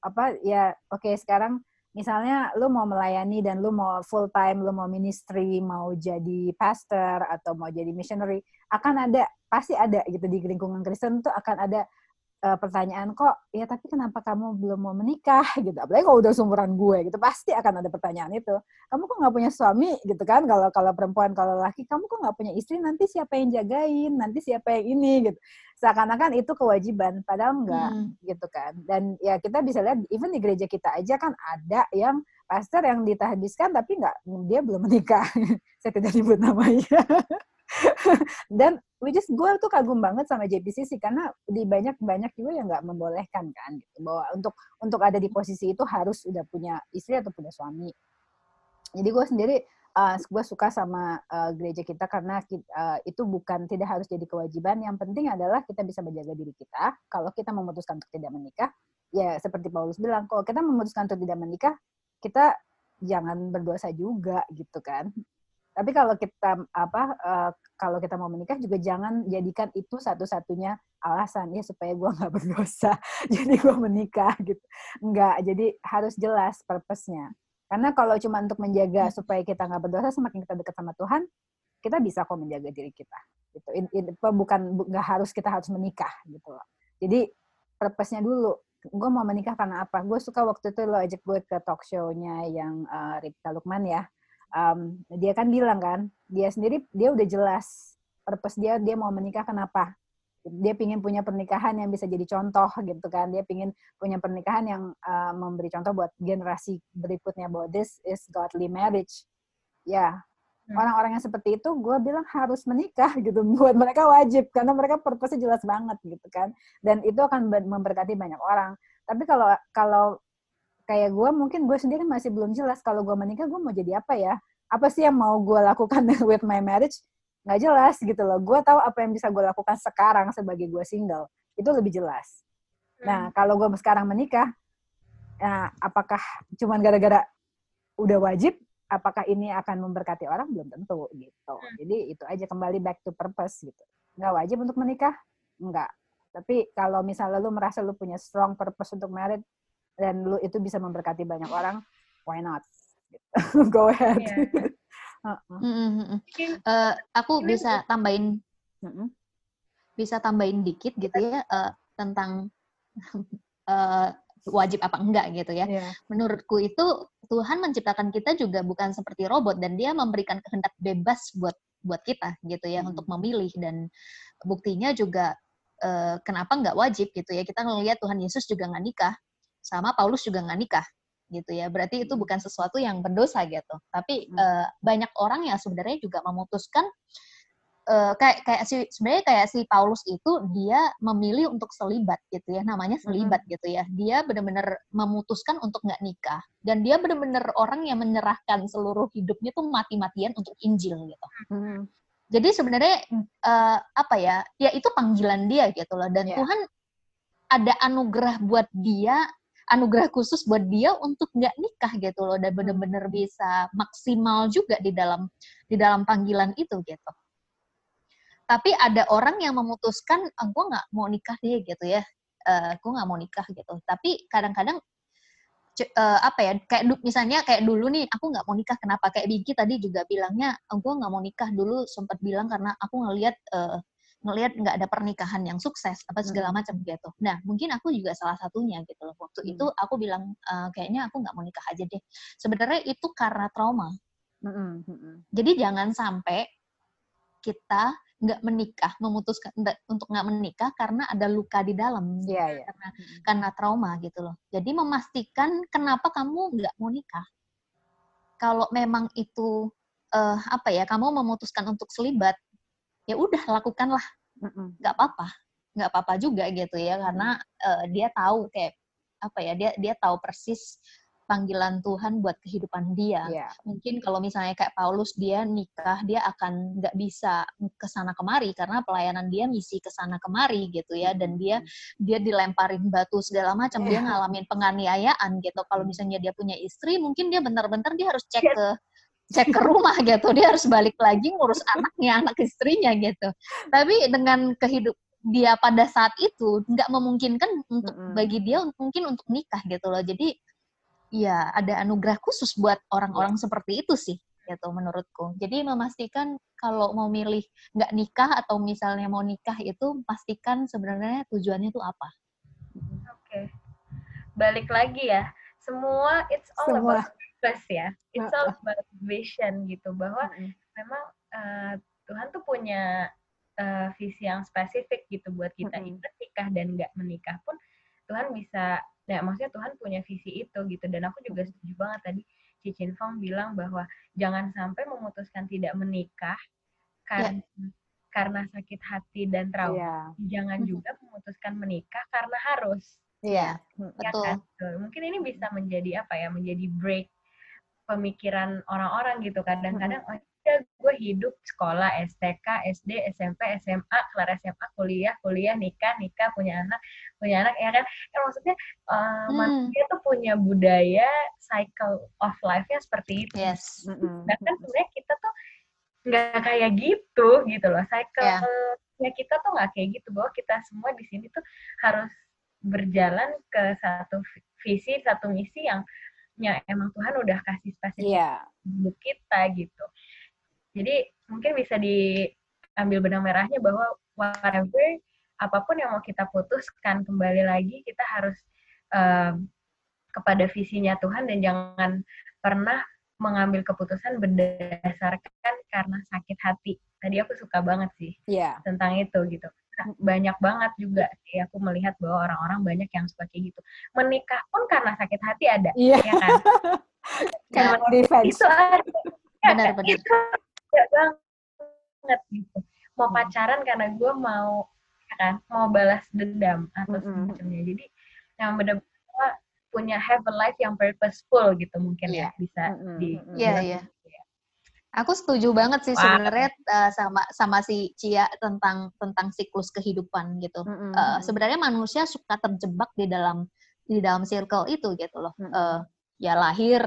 apa ya oke okay, sekarang misalnya lu mau melayani dan lu mau full time, lu mau ministry, mau jadi pastor atau mau jadi missionary, akan ada pasti ada gitu di lingkungan Kristen tuh akan ada uh, pertanyaan kok ya tapi kenapa kamu belum mau menikah? Gitu. Apalagi kalau udah seumuran gue gitu pasti akan ada pertanyaan itu. Kamu kok nggak punya suami? Gitu kan kalau kalau perempuan kalau laki kamu kok nggak punya istri? Nanti siapa yang jagain? Nanti siapa yang ini? Gitu. Seakan-akan itu kewajiban padahal enggak hmm. gitu kan. Dan ya kita bisa lihat even di gereja kita aja kan ada yang pastor yang ditahbiskan tapi nggak dia belum menikah. Saya tidak sebut namanya dan which is gue tuh kagum banget sama JPCC karena di banyak banyak juga yang nggak membolehkan kan gitu. Bahwa untuk untuk ada di posisi itu harus udah punya istri atau punya suami. Jadi gue sendiri uh, gue suka sama uh, gereja kita karena kita, uh, itu bukan tidak harus jadi kewajiban. Yang penting adalah kita bisa menjaga diri kita. Kalau kita memutuskan untuk tidak menikah ya seperti Paulus bilang kalau kita memutuskan untuk tidak menikah kita jangan berdosa juga gitu kan tapi kalau kita apa uh, kalau kita mau menikah juga jangan jadikan itu satu-satunya alasan ya supaya gue nggak berdosa. Jadi gue menikah gitu. Nggak jadi harus jelas purpose-nya. Karena kalau cuma untuk menjaga hmm. supaya kita nggak berdosa semakin kita dekat sama Tuhan kita bisa kok menjaga diri kita gitu. In, in, bukan nggak harus kita harus menikah gitu loh. Jadi purpose-nya dulu. Gue mau menikah karena apa? Gue suka waktu itu lo ajak gue ke talk show-nya yang uh, Rita Lukman ya um, dia kan bilang kan dia sendiri dia udah jelas purpose dia dia mau menikah kenapa? Dia pingin punya pernikahan yang bisa jadi contoh gitu kan. Dia pingin punya pernikahan yang uh, memberi contoh buat generasi berikutnya bahwa this is godly marriage. Ya hmm. orang-orang yang seperti itu gue bilang harus menikah gitu. Buat mereka wajib karena mereka purpose jelas banget gitu kan. Dan itu akan memberkati banyak orang. Tapi kalau kalau kayak gue mungkin gue sendiri masih belum jelas kalau gue menikah gue mau jadi apa ya? Apa sih yang mau gue lakukan with my marriage? Nggak jelas gitu loh. Gue tahu apa yang bisa gue lakukan sekarang sebagai gue single. Itu lebih jelas. Nah hmm. kalau gue sekarang menikah nah apakah cuman gara-gara udah wajib apakah ini akan memberkati orang? Belum tentu gitu. Hmm. jadi itu aja kembali back to purpose gitu. Nggak wajib untuk menikah? Nggak. Tapi kalau misalnya lu merasa lu punya strong purpose untuk married dan lu itu bisa memberkati banyak orang, why not? Go ahead. Yeah. uh -uh. Mm -hmm. uh, aku bisa tambahin, mm -hmm. bisa tambahin dikit gitu ya uh, tentang uh, wajib apa enggak gitu ya. Yeah. Menurutku itu Tuhan menciptakan kita juga bukan seperti robot dan Dia memberikan kehendak bebas buat buat kita gitu ya hmm. untuk memilih dan buktinya juga uh, kenapa nggak wajib gitu ya kita ngelihat Tuhan Yesus juga nggak nikah sama Paulus juga nggak nikah gitu ya berarti itu bukan sesuatu yang berdosa gitu tapi hmm. uh, banyak orang yang sebenarnya juga memutuskan uh, kayak kayak si sebenarnya kayak si Paulus itu dia memilih untuk selibat gitu ya namanya selibat hmm. gitu ya dia benar-benar memutuskan untuk nggak nikah dan dia benar-benar orang yang menyerahkan seluruh hidupnya tuh mati-matian untuk Injil gitu hmm. jadi sebenarnya uh, apa ya ya itu panggilan dia gitu loh dan yeah. Tuhan ada anugerah buat dia anugerah khusus buat dia untuk nggak nikah gitu loh dan bener-bener bisa maksimal juga di dalam di dalam panggilan itu gitu. Tapi ada orang yang memutuskan, oh, gue nggak mau nikah deh gitu ya, uh, gue nggak mau nikah gitu. Tapi kadang-kadang uh, apa ya kayak misalnya kayak dulu nih aku nggak mau nikah kenapa kayak Bigi tadi juga bilangnya oh, gue nggak mau nikah dulu sempat bilang karena aku ngelihat uh, ngelihat nggak ada pernikahan yang sukses apa segala hmm. macam gitu. Nah mungkin aku juga salah satunya gitu loh. Waktu hmm. itu aku bilang e, kayaknya aku nggak mau nikah aja deh. Sebenarnya itu karena trauma. Hmm. Hmm. Jadi jangan sampai kita nggak menikah, memutuskan untuk nggak menikah karena ada luka di dalam, yeah, yeah. karena hmm. karena trauma gitu loh. Jadi memastikan kenapa kamu nggak mau nikah. Kalau memang itu uh, apa ya, kamu memutuskan untuk selibat, ya udah lakukanlah nggak apa-apa nggak apa-apa juga gitu ya karena uh, dia tahu kayak apa ya dia dia tahu persis panggilan Tuhan buat kehidupan dia. Yeah. Mungkin kalau misalnya kayak Paulus dia nikah, dia akan nggak bisa ke sana kemari karena pelayanan dia misi ke sana kemari gitu ya dan dia dia dilemparin batu segala macam, yeah. dia iya. ngalamin penganiayaan gitu. Kalau misalnya dia punya istri, mungkin dia bentar-bentar dia harus cek yeah. ke cek ke rumah gitu dia harus balik lagi ngurus anaknya anak istrinya gitu tapi dengan kehidup dia pada saat itu nggak memungkinkan untuk mm -hmm. bagi dia mungkin untuk nikah gitu loh jadi ya ada anugerah khusus buat orang-orang seperti itu sih gitu menurutku. Jadi memastikan kalau mau milih nggak nikah atau misalnya mau nikah itu pastikan sebenarnya tujuannya itu apa. Oke. Okay. Balik lagi ya. Semua it's all Semua. about purpose ya. It's all about vision gitu bahwa uh -uh. memang uh, Tuhan tuh punya uh, visi yang spesifik gitu buat kita mm -hmm. menikah dan nggak menikah pun Tuhan bisa ya maksudnya Tuhan punya visi itu gitu dan aku juga setuju banget tadi Cicin Fong bilang bahwa jangan sampai memutuskan tidak menikah karena yeah. karena sakit hati dan trauma yeah. jangan juga memutuskan menikah karena harus Iya, yeah, ya betul. Kan? Mungkin ini bisa menjadi apa ya? Menjadi break pemikiran orang-orang gitu. Kadang-kadang oh ya gue hidup sekolah STK, SD, SMP, SMA, kelar SMA, kuliah, kuliah, nikah, nikah, punya anak, punya anak, ya kan? Ya, maksudnya uh, hmm. manusia tuh punya budaya cycle of life-nya seperti itu. Yes. Dan kan sebenarnya kita tuh nggak kayak gitu gitu loh. Cycle-nya yeah. kita tuh nggak kayak gitu bahwa kita semua di sini tuh harus berjalan ke satu visi, satu misi yang yang emang Tuhan udah kasih spesifik yeah. hidup kita gitu. Jadi mungkin bisa diambil benang merahnya bahwa whatever apa pun yang mau kita putuskan kembali lagi kita harus um, kepada visinya Tuhan dan jangan pernah mengambil keputusan berdasarkan karena sakit hati. Tadi aku suka banget sih yeah. tentang itu gitu. Banyak banget juga sih aku melihat bahwa orang-orang banyak yang suka kayak gitu. Menikah pun karena sakit hati ada, yeah. ya kan? karena nah, itu ada. Benar, benar. Itu banget gitu mau hmm. pacaran karena gue mau ya kan mau balas dendam atau mm-hmm. semacamnya jadi yang benar-benar punya have a life yang purposeful gitu mungkin yeah. ya bisa mm-hmm. di Iya iya. Aku setuju banget sih sebenarnya uh, sama sama si Cia tentang tentang siklus kehidupan gitu. Mm-hmm. Uh, sebenarnya manusia suka terjebak di dalam di dalam circle itu gitu loh. Mm-hmm. Uh, ya lahir,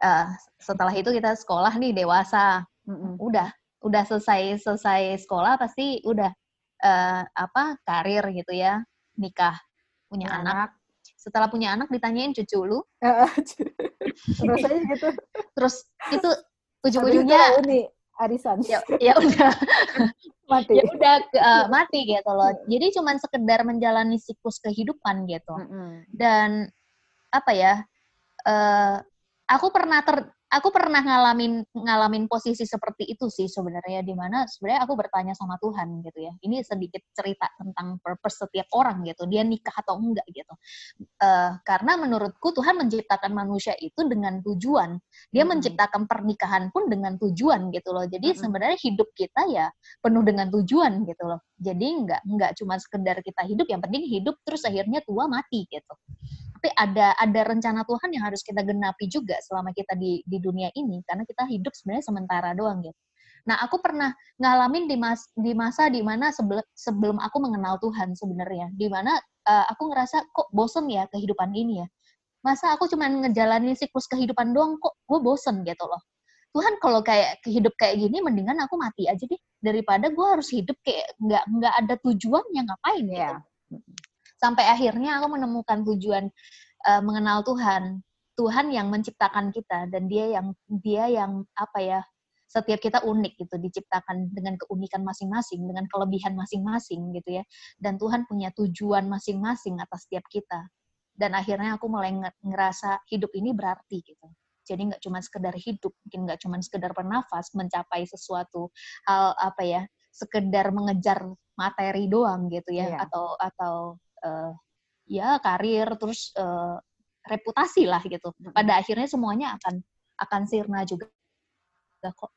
uh, setelah itu kita sekolah nih dewasa, Mm-mm. udah udah selesai selesai sekolah pasti udah uh, apa karir gitu ya nikah punya anak. anak setelah punya anak ditanyain cucu lu terus aja gitu terus itu ujung-ujungnya ini arisan. Ya, ya udah. Mati. Ya udah uh, mati gitu loh. Jadi cuman sekedar menjalani siklus kehidupan gitu. Mm -hmm. dan apa ya uh, aku pernah ter aku pernah ngalamin ngalamin posisi seperti itu sih sebenarnya di mana sebenarnya aku bertanya sama Tuhan gitu ya. Ini sedikit cerita tentang purpose setiap orang gitu dia nikah atau enggak gitu. Uh, karena menurutku Tuhan menciptakan manusia itu dengan tujuan. Dia hmm. menciptakan pernikahan pun dengan tujuan gitu loh. Jadi hmm. sebenarnya hidup kita ya penuh dengan tujuan gitu loh. Jadi enggak enggak cuma sekedar kita hidup yang penting hidup terus akhirnya tua mati gitu tapi ada ada rencana Tuhan yang harus kita genapi juga selama kita di di dunia ini karena kita hidup sebenarnya sementara doang gitu. Nah, aku pernah ngalamin di mas di masa di mana sebelum sebelum aku mengenal Tuhan sebenarnya, di mana uh, aku ngerasa kok bosen ya kehidupan ini ya. Masa aku cuma ngejalanin siklus kehidupan doang kok gue bosen gitu loh. Tuhan kalau kayak hidup kayak gini mendingan aku mati aja deh daripada gue harus hidup kayak nggak nggak ada tujuan yang ngapain ya. Gitu sampai akhirnya aku menemukan tujuan uh, mengenal Tuhan. Tuhan yang menciptakan kita dan dia yang dia yang apa ya setiap kita unik gitu diciptakan dengan keunikan masing-masing dengan kelebihan masing-masing gitu ya. Dan Tuhan punya tujuan masing-masing atas setiap kita. Dan akhirnya aku mulai ngerasa hidup ini berarti gitu. Jadi nggak cuma sekedar hidup mungkin nggak cuma sekedar bernafas mencapai sesuatu hal apa ya sekedar mengejar materi doang gitu ya yeah. atau atau uh, ya karir terus uh, reputasi lah gitu. Pada akhirnya semuanya akan akan sirna juga kok.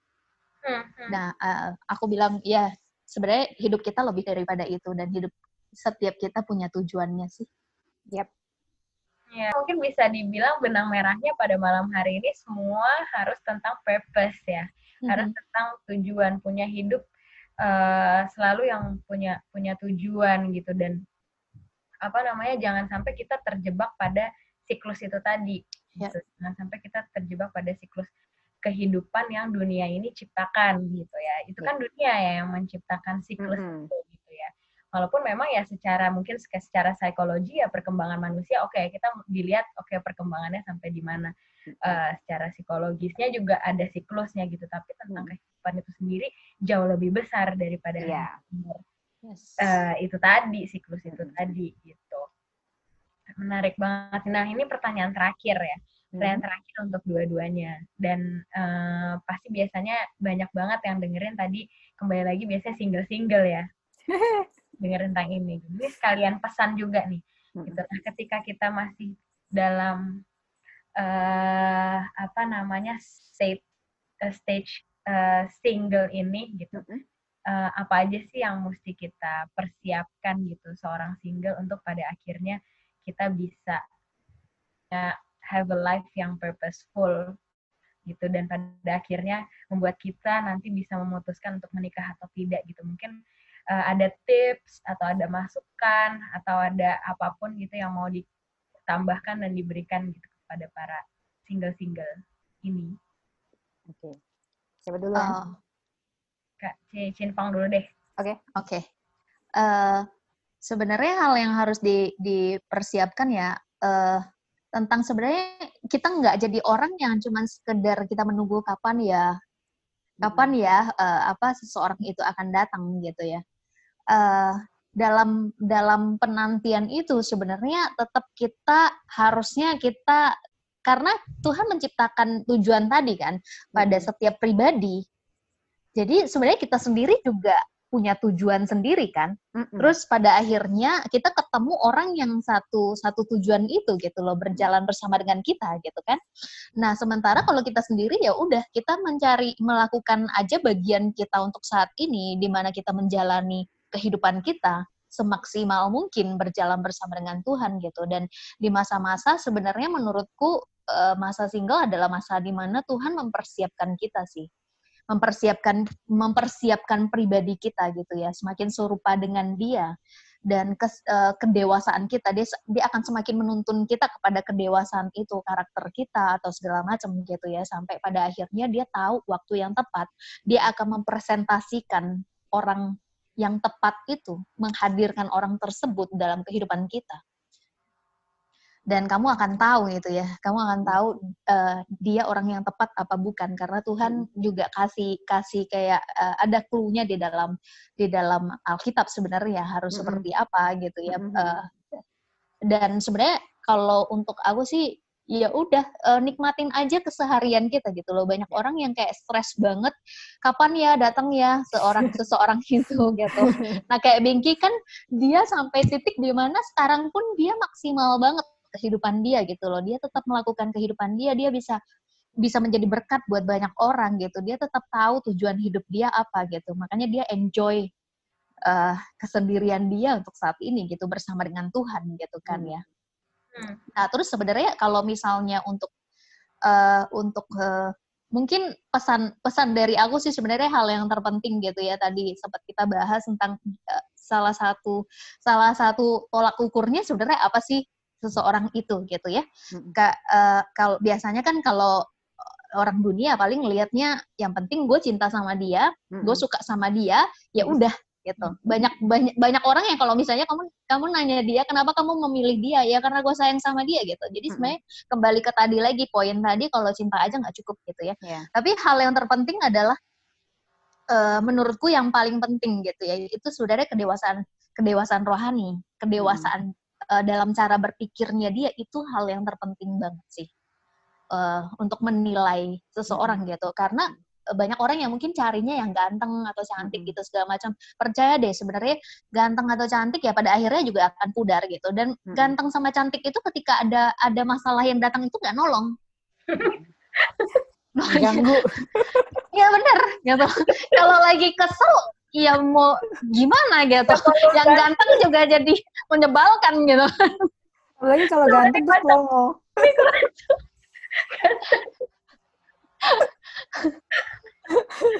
Nah, uh, aku bilang ya sebenarnya hidup kita lebih daripada itu dan hidup setiap kita punya tujuannya sih. Yap. Ya, mungkin bisa dibilang benang merahnya pada malam hari ini semua harus tentang purpose ya. Mm-hmm. Harus tentang tujuan, punya hidup uh, selalu yang punya punya tujuan gitu dan apa namanya jangan sampai kita terjebak pada siklus itu tadi ya. gitu. jangan sampai kita terjebak pada siklus kehidupan yang dunia ini ciptakan gitu ya itu kan ya. dunia ya yang menciptakan siklus mm -hmm. itu gitu ya walaupun memang ya secara mungkin secara psikologi ya perkembangan manusia oke okay, kita dilihat oke okay, perkembangannya sampai di mana uh, secara psikologisnya juga ada siklusnya gitu tapi tentang hmm. kehidupan itu sendiri jauh lebih besar daripada yeah. Yes. uh, itu tadi siklus itu tadi gitu menarik banget nah ini pertanyaan terakhir ya pertanyaan hmm. terakhir untuk dua-duanya dan uh, pasti biasanya banyak banget yang dengerin tadi kembali lagi biasanya single-single ya dengar tentang ini. Jadi sekalian pesan juga nih. Hmm. Gitu. Nah, ketika kita masih dalam uh, apa namanya state uh, stage uh, single ini gitu. Hmm. Uh, apa aja sih yang mesti kita persiapkan gitu seorang single untuk pada akhirnya kita bisa uh, have a life yang purposeful gitu dan pada akhirnya membuat kita nanti bisa memutuskan untuk menikah atau tidak gitu mungkin uh, ada tips atau ada masukan atau ada apa pun gitu yang mau ditambahkan dan diberikan gitu kepada para single-single ini. Oke. Okay. Siapa dulu? Uh, Kak Chin Pang dulu deh. Oke. Okay. Oke. Okay. Uh, eh, sebenarnya hal yang harus di, dipersiapkan ya uh, tentang sebenarnya kita nggak jadi orang yang cuma sekedar kita menunggu kapan ya kapan ya uh, apa seseorang itu akan datang gitu ya uh, dalam dalam penantian itu sebenarnya tetap kita harusnya kita karena Tuhan menciptakan tujuan tadi kan pada setiap pribadi. Jadi sebenarnya kita sendiri juga punya tujuan sendiri kan. Mm-mm. Terus pada akhirnya kita ketemu orang yang satu satu tujuan itu gitu loh berjalan bersama dengan kita gitu kan. Nah, sementara kalau kita sendiri ya udah kita mencari melakukan aja bagian kita untuk saat ini di mana kita menjalani kehidupan kita semaksimal mungkin berjalan bersama dengan Tuhan gitu dan di masa-masa sebenarnya menurutku eh, masa single adalah masa di mana Tuhan mempersiapkan kita sih mempersiapkan mempersiapkan pribadi kita gitu ya. Semakin serupa dengan dia dan kes, uh, kedewasaan kita dia dia akan semakin menuntun kita kepada kedewasaan itu karakter kita atau segala macam gitu ya. Sampai pada akhirnya dia tahu waktu yang tepat dia akan mempresentasikan orang yang tepat itu menghadirkan orang tersebut dalam kehidupan kita dan kamu akan tahu gitu ya kamu akan tahu uh, dia orang yang tepat apa bukan. Karena Tuhan hmm. juga kasih kasih kayak uh, ada clue-nya di dalam di dalam Alkitab sebenarnya harus -hmm. seperti apa gitu ya -hmm. uh, dan sebenarnya kalau untuk aku sih ya udah uh, nikmatin aja keseharian kita gitu loh. Banyak orang yang kayak stres banget kapan ya datang ya seorang seseorang itu? gitu. Nah kayak Bengki kan dia sampai titik di mana sekarang pun dia maksimal banget kehidupan dia gitu loh. Dia tetap melakukan kehidupan dia, dia bisa bisa menjadi berkat buat banyak orang gitu. Dia tetap tahu tujuan hidup dia apa gitu. Makanya dia enjoy uh, kesendirian dia untuk saat ini gitu bersama dengan Tuhan gitu kan ya. Hmm. Nah, terus sebenarnya kalau misalnya untuk uh, untuk uh, mungkin pesan pesan dari aku sih sebenarnya hal yang terpenting gitu ya tadi sempat kita bahas tentang uh, salah satu salah satu tolak ukurnya sebenarnya apa sih seseorang itu gitu ya. Hmm. uh, kalau biasanya kan kalau orang dunia paling ngelihatnya yang penting gue cinta sama dia, hmm. gue suka sama dia, ya udah gitu. Banyak banyak banyak orang yang kalau misalnya kamu kamu nanya dia kenapa kamu memilih dia ya karena gue sayang sama dia gitu. Jadi hmm. sebenarnya kembali ke tadi lagi poin tadi kalau cinta aja nggak cukup gitu ya. Yeah. Tapi hal yang terpenting adalah uh, menurutku yang paling penting gitu ya itu sebenarnya kedewasaan kedewasaan rohani, kedewasaan uh, dalam cara berpikirnya dia itu hal yang terpenting banget sih uh, untuk menilai seseorang gitu. Karena banyak orang yang mungkin carinya yang ganteng atau cantik gitu segala macam. Percaya deh sebenarnya ganteng atau cantik ya pada akhirnya juga akan pudar gitu. Dan hmm. ganteng sama cantik itu ketika ada ada masalah yang datang itu nggak nolong. Ganggu. Ya bener. Gitu kalau lagi kesel ya mau gimana gitu. yang ganteng juga jadi menyebalkan gitu. Apalagi kalau ganteng tuh slow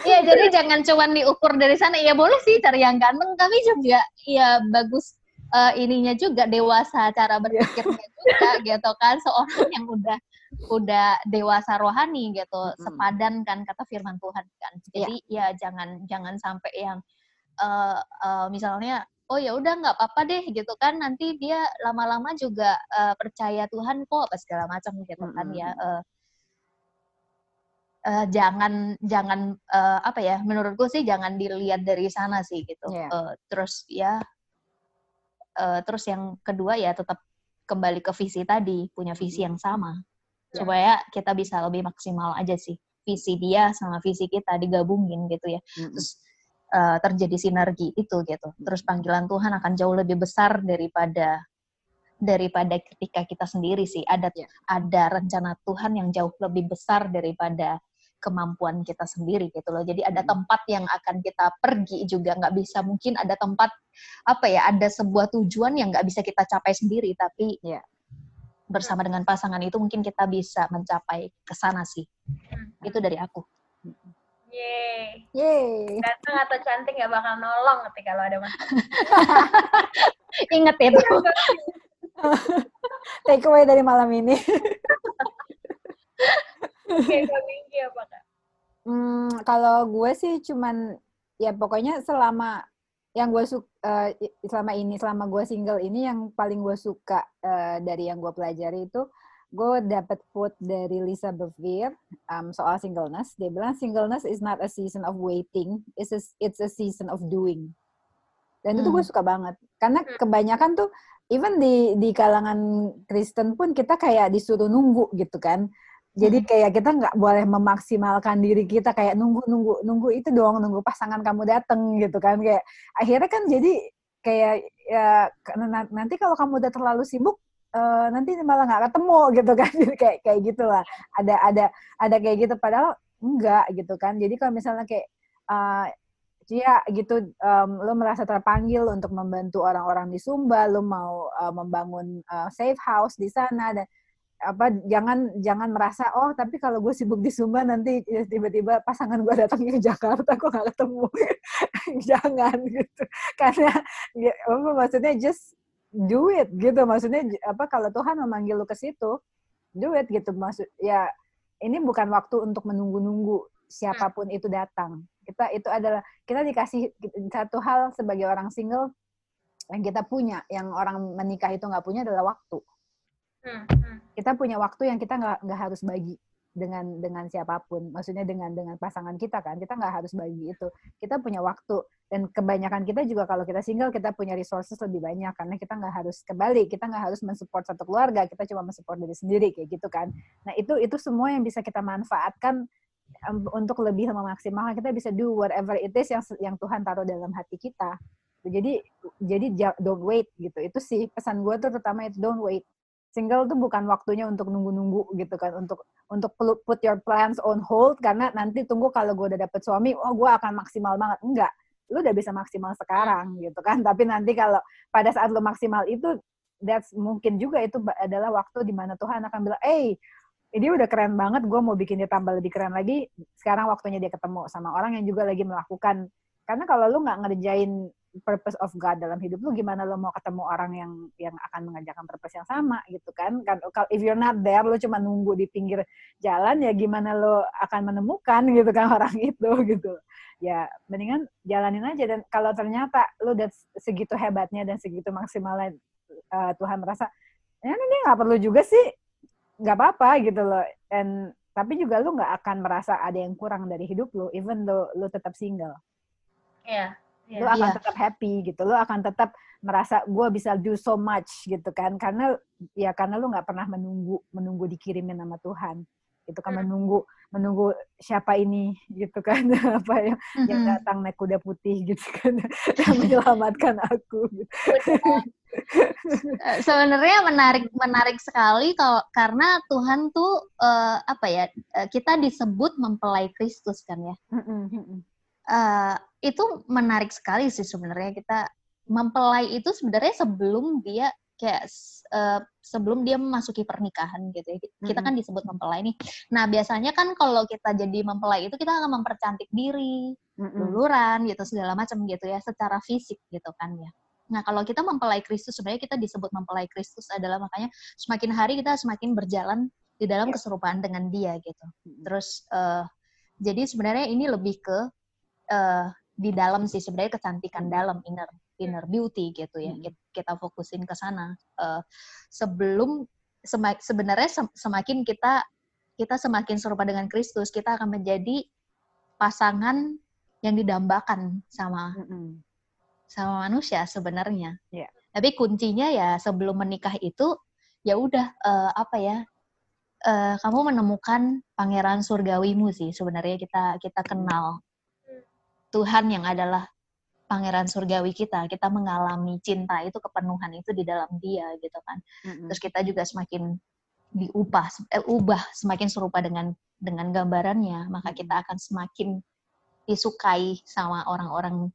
Iya, jadi jangan cuma diukur dari sana. Ya boleh sih cari yang ganteng, tapi juga ya bagus uh, ininya juga dewasa cara berpikirnya juga gitu kan seorang yang udah udah dewasa rohani gitu hmm. sepadan kan kata firman Tuhan kan jadi yeah. ya jangan jangan sampai yang uh, uh, misalnya oh ya udah nggak apa-apa deh gitu kan nanti dia lama-lama juga uh, percaya Tuhan kok apa segala macam gitu kan ya uh, uh, jangan jangan uh, apa ya menurutku sih jangan dilihat dari sana sih gitu yeah. Iya. uh, terus ya uh, terus yang kedua ya tetap kembali ke visi tadi punya visi yang sama. Supaya kita bisa lebih maksimal aja sih visi dia sama visi kita digabungin gitu ya. Mm-hmm. terus uh, terjadi sinergi itu gitu. Terus panggilan Tuhan akan jauh lebih besar daripada daripada ketika kita sendiri sih. Ada yeah. ada rencana Tuhan yang jauh lebih besar daripada kemampuan kita sendiri gitu loh. Jadi ada tempat yang akan kita pergi juga. Nggak bisa mungkin ada tempat apa ya ada sebuah tujuan yang nggak bisa kita capai sendiri. Tapi ya bersama dengan pasangan itu mungkin kita bisa mencapai ke sana sih. Itu dari aku. Yeay. Yeay. Datang atau cantik nggak bakal nolong nanti kalau ada masalah. Ingat itu. Take away dari malam ini. Oke, apa kak? Hmm, kalau gue sih cuman ya pokoknya selama yang gue suka uh, selama ini selama gue single ini yang paling gue suka uh, dari yang gue pelajari itu gue dapet quote dari Lisa Bevere um, soal singleness. Dia bilang singleness is not a season of waiting, it's a, it's a season of doing. Dan hmm. itu gue suka banget karena hmm. kebanyakan tuh even di di kalangan Kristen pun kita kayak disuruh nunggu gitu kan jadi hmm. kayak kita nggak boleh memaksimalkan diri kita kayak nunggu nunggu nunggu itu doang nunggu pasangan kamu dateng gitu kan. Kayak akhirnya kan jadi kayak ya nanti kalau kamu udah terlalu sibuk uh, nanti malah nggak ketemu gitu kan. Jadi kayak kayak gitulah. Ada ada ada kayak gitu. Padahal enggak gitu kan. Jadi kalau misalnya kayak uh, ya gitu um, lo merasa terpanggil untuk membantu orang-orang di Sumba lo mau uh, membangun uh, safe house di sana dan apa jangan jangan merasa oh tapi kalau gue sibuk di Sumba nanti ya, tiba-tiba pasangan gue datang ke Jakarta gue gak ketemu. Jangan gitu. Karena ya, apa maksudnya just do it gitu. Maksudnya apa kalau Tuhan memanggil lu ke situ do it gitu. Maksud ya ini bukan waktu untuk menunggu-nunggu siapa pun itu datang. Kita itu adalah kita dikasih satu hal sebagai orang single yang kita punya yang orang menikah itu nggak punya adalah waktu. Kita punya waktu yang kita nggak nggak harus bagi dengan dengan siapa pun. Maksudnya dengan dengan pasangan kita kan, kita nggak harus bagi itu. Kita punya waktu dan kebanyakan kita juga kalau kita single kita punya resources lebih banyak karena kita nggak harus kembali, kita nggak harus mensupport satu keluarga, kita cuma mensupport diri sendiri kayak gitu kan. Nah itu itu semua yang bisa kita manfaatkan untuk lebih memaksimalkan kita bisa do whatever it is yang yang Tuhan taruh dalam hati kita. Jadi jadi don't wait gitu. Itu sih pesan gue tuh terutama itu don't wait single tuh bukan waktunya untuk nunggu-nunggu gitu kan untuk untuk put your plans on hold karena nanti tunggu kalau gue udah dapet suami oh gue akan maksimal banget. Enggak lu udah bisa maksimal sekarang gitu kan. Tapi nanti kalau pada saat lu maksimal itu that's mungkin juga itu adalah waktu di mana Tuhan akan bilang eh ini udah keren banget gue mau bikin dia tambah lebih keren lagi. Sekarang waktunya dia ketemu sama orang yang juga lagi melakukan. Karena kalau lu nggak ngerjain purpose of God dalam hidup lu gimana lo mau ketemu orang yang yang akan mengajarkan purpose yang sama gitu kan kan kalau if you're not there lo cuma nunggu di pinggir jalan ya gimana lo akan menemukan gitu kan orang itu gitu ya mendingan jalanin aja dan kalau ternyata lo udah segitu hebatnya dan segitu maksimalnya uh, Tuhan merasa ya ini nggak perlu juga sih nggak apa-apa gitu loh dan tapi juga lo nggak akan merasa ada yang kurang dari hidup lo even lo tetap single. Yeah. Lo akan yeah. tetap happy gitu lo akan tetap merasa gue bisa do so much gitu kan karena ya karena lo nggak pernah menunggu menunggu dikirimin nama Tuhan gitu kan hmm. menunggu menunggu siapa ini gitu kan apa yang mm-hmm. yang datang naik kuda putih gitu kan yang menyelamatkan aku gitu. Eh, sebenarnya menarik menarik sekali kalau karena Tuhan tuh uh, apa ya eh, kita disebut mempelai Kristus kan ya uh, itu menarik sekali sih sebenarnya kita mempelai itu sebenarnya sebelum dia kayak uh, sebelum dia memasuki pernikahan gitu ya. Kita kan disebut mempelai nih. Nah, biasanya kan kalau kita jadi mempelai itu kita akan mempercantik diri, luluran gitu segala macam gitu ya secara fisik gitu kan ya. Nah, kalau kita mempelai Kristus sebenarnya kita disebut mempelai Kristus adalah makanya semakin hari kita semakin berjalan di dalam yeah. keserupaan dengan dia gitu. Terus uh, jadi sebenarnya ini lebih ke uh, di dalam sih sebenarnya kecantikan dalam inner inner beauty gitu ya. Hmm. Kita fokusin ke sana. Uh, sebelum semak, sebenarnya semakin kita kita semakin serupa dengan Kristus, kita akan menjadi pasangan yang didambakan sama hmm. sama manusia sebenarnya. Yeah. Tapi kuncinya ya sebelum menikah itu ya udah uh, apa ya uh, kamu menemukan pangeran surgawimu sih sebenarnya kita kita kenal Tuhan yang adalah pangeran surgawi kita kita mengalami cinta itu kepenuhan itu di dalam dia gitu kan mm-hmm. terus kita juga semakin diubah eh, ubah semakin serupa dengan dengan gambarannya maka kita akan semakin disukai sama orang-orang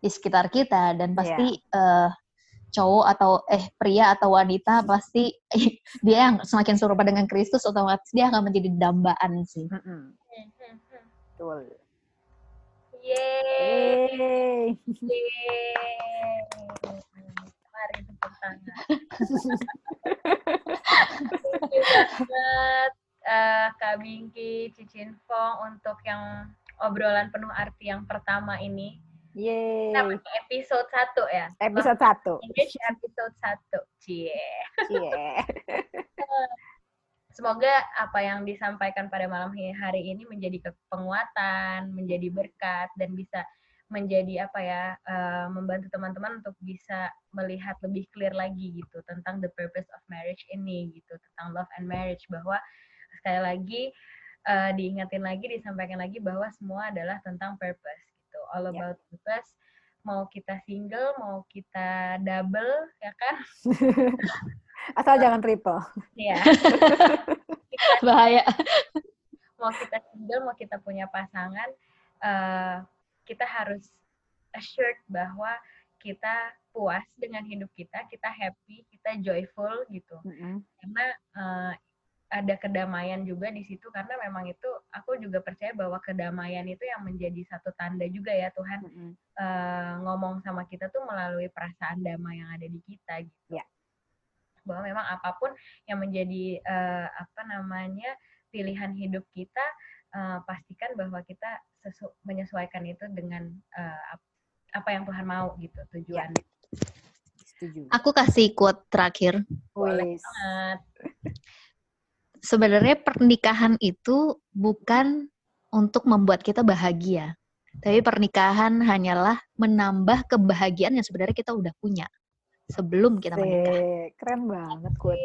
di sekitar kita dan pasti yeah. uh, cowok atau eh pria atau wanita pasti dia yang semakin serupa dengan Kristus otomatis dia akan menjadi dambaan sih. Betul. Yeay. Yeay. Mari tepuk tangan. Banget uh, Kak Bingki, Cicin Fong untuk yang obrolan penuh arti yang pertama ini. Yeay. Nah, episode 1 ya? Episode 1. English episode 1. Cie. Cie. Semoga apa yang disampaikan pada malam hari ini menjadi penguatan, menjadi berkat, dan bisa menjadi apa ya, uh, membantu teman-teman untuk bisa melihat lebih clear lagi gitu tentang the purpose of marriage ini gitu, tentang love and marriage bahwa sekali lagi uh, diingatin lagi, disampaikan lagi bahwa semua adalah tentang purpose all ya. about yeah. purpose mau kita single mau kita double ya kan asal jangan triple ya bahaya mau kita single mau kita punya pasangan uh, kita harus assured bahwa kita puas dengan hidup kita kita happy kita joyful gitu mm -hmm. karena uh, ada kedamaian juga di situ karena memang itu aku juga percaya bahwa kedamaian itu yang menjadi satu tanda juga ya Tuhan mm -hmm. uh, ngomong sama kita tuh melalui perasaan damai yang ada di kita gitu. Yeah. Bahwa memang apa pun yang menjadi uh, apa namanya pilihan hidup kita uh, pastikan bahwa kita sesu menyesuaikan itu dengan uh, apa yang Tuhan mau gitu tujuan. Yeah. Setuju. Aku kasih quote terakhir. Boleh banget sebenarnya pernikahan itu bukan untuk membuat kita bahagia. Tapi pernikahan hanyalah menambah kebahagiaan yang sebenarnya kita udah punya sebelum kita menikah. Keren banget kuat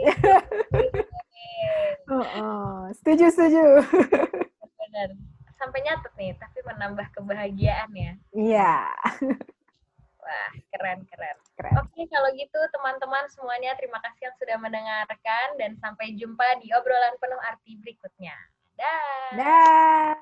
oh, oh, setuju setuju. Benar. Sampai nyatet nih, tapi menambah kebahagiaan ya. Iya. Wah, keren keren. keren. Oke, kalau gitu teman-teman semuanya terima kasih yang sudah mendengarkan dan sampai jumpa di obrolan penuh arti berikutnya. Dah. Dah.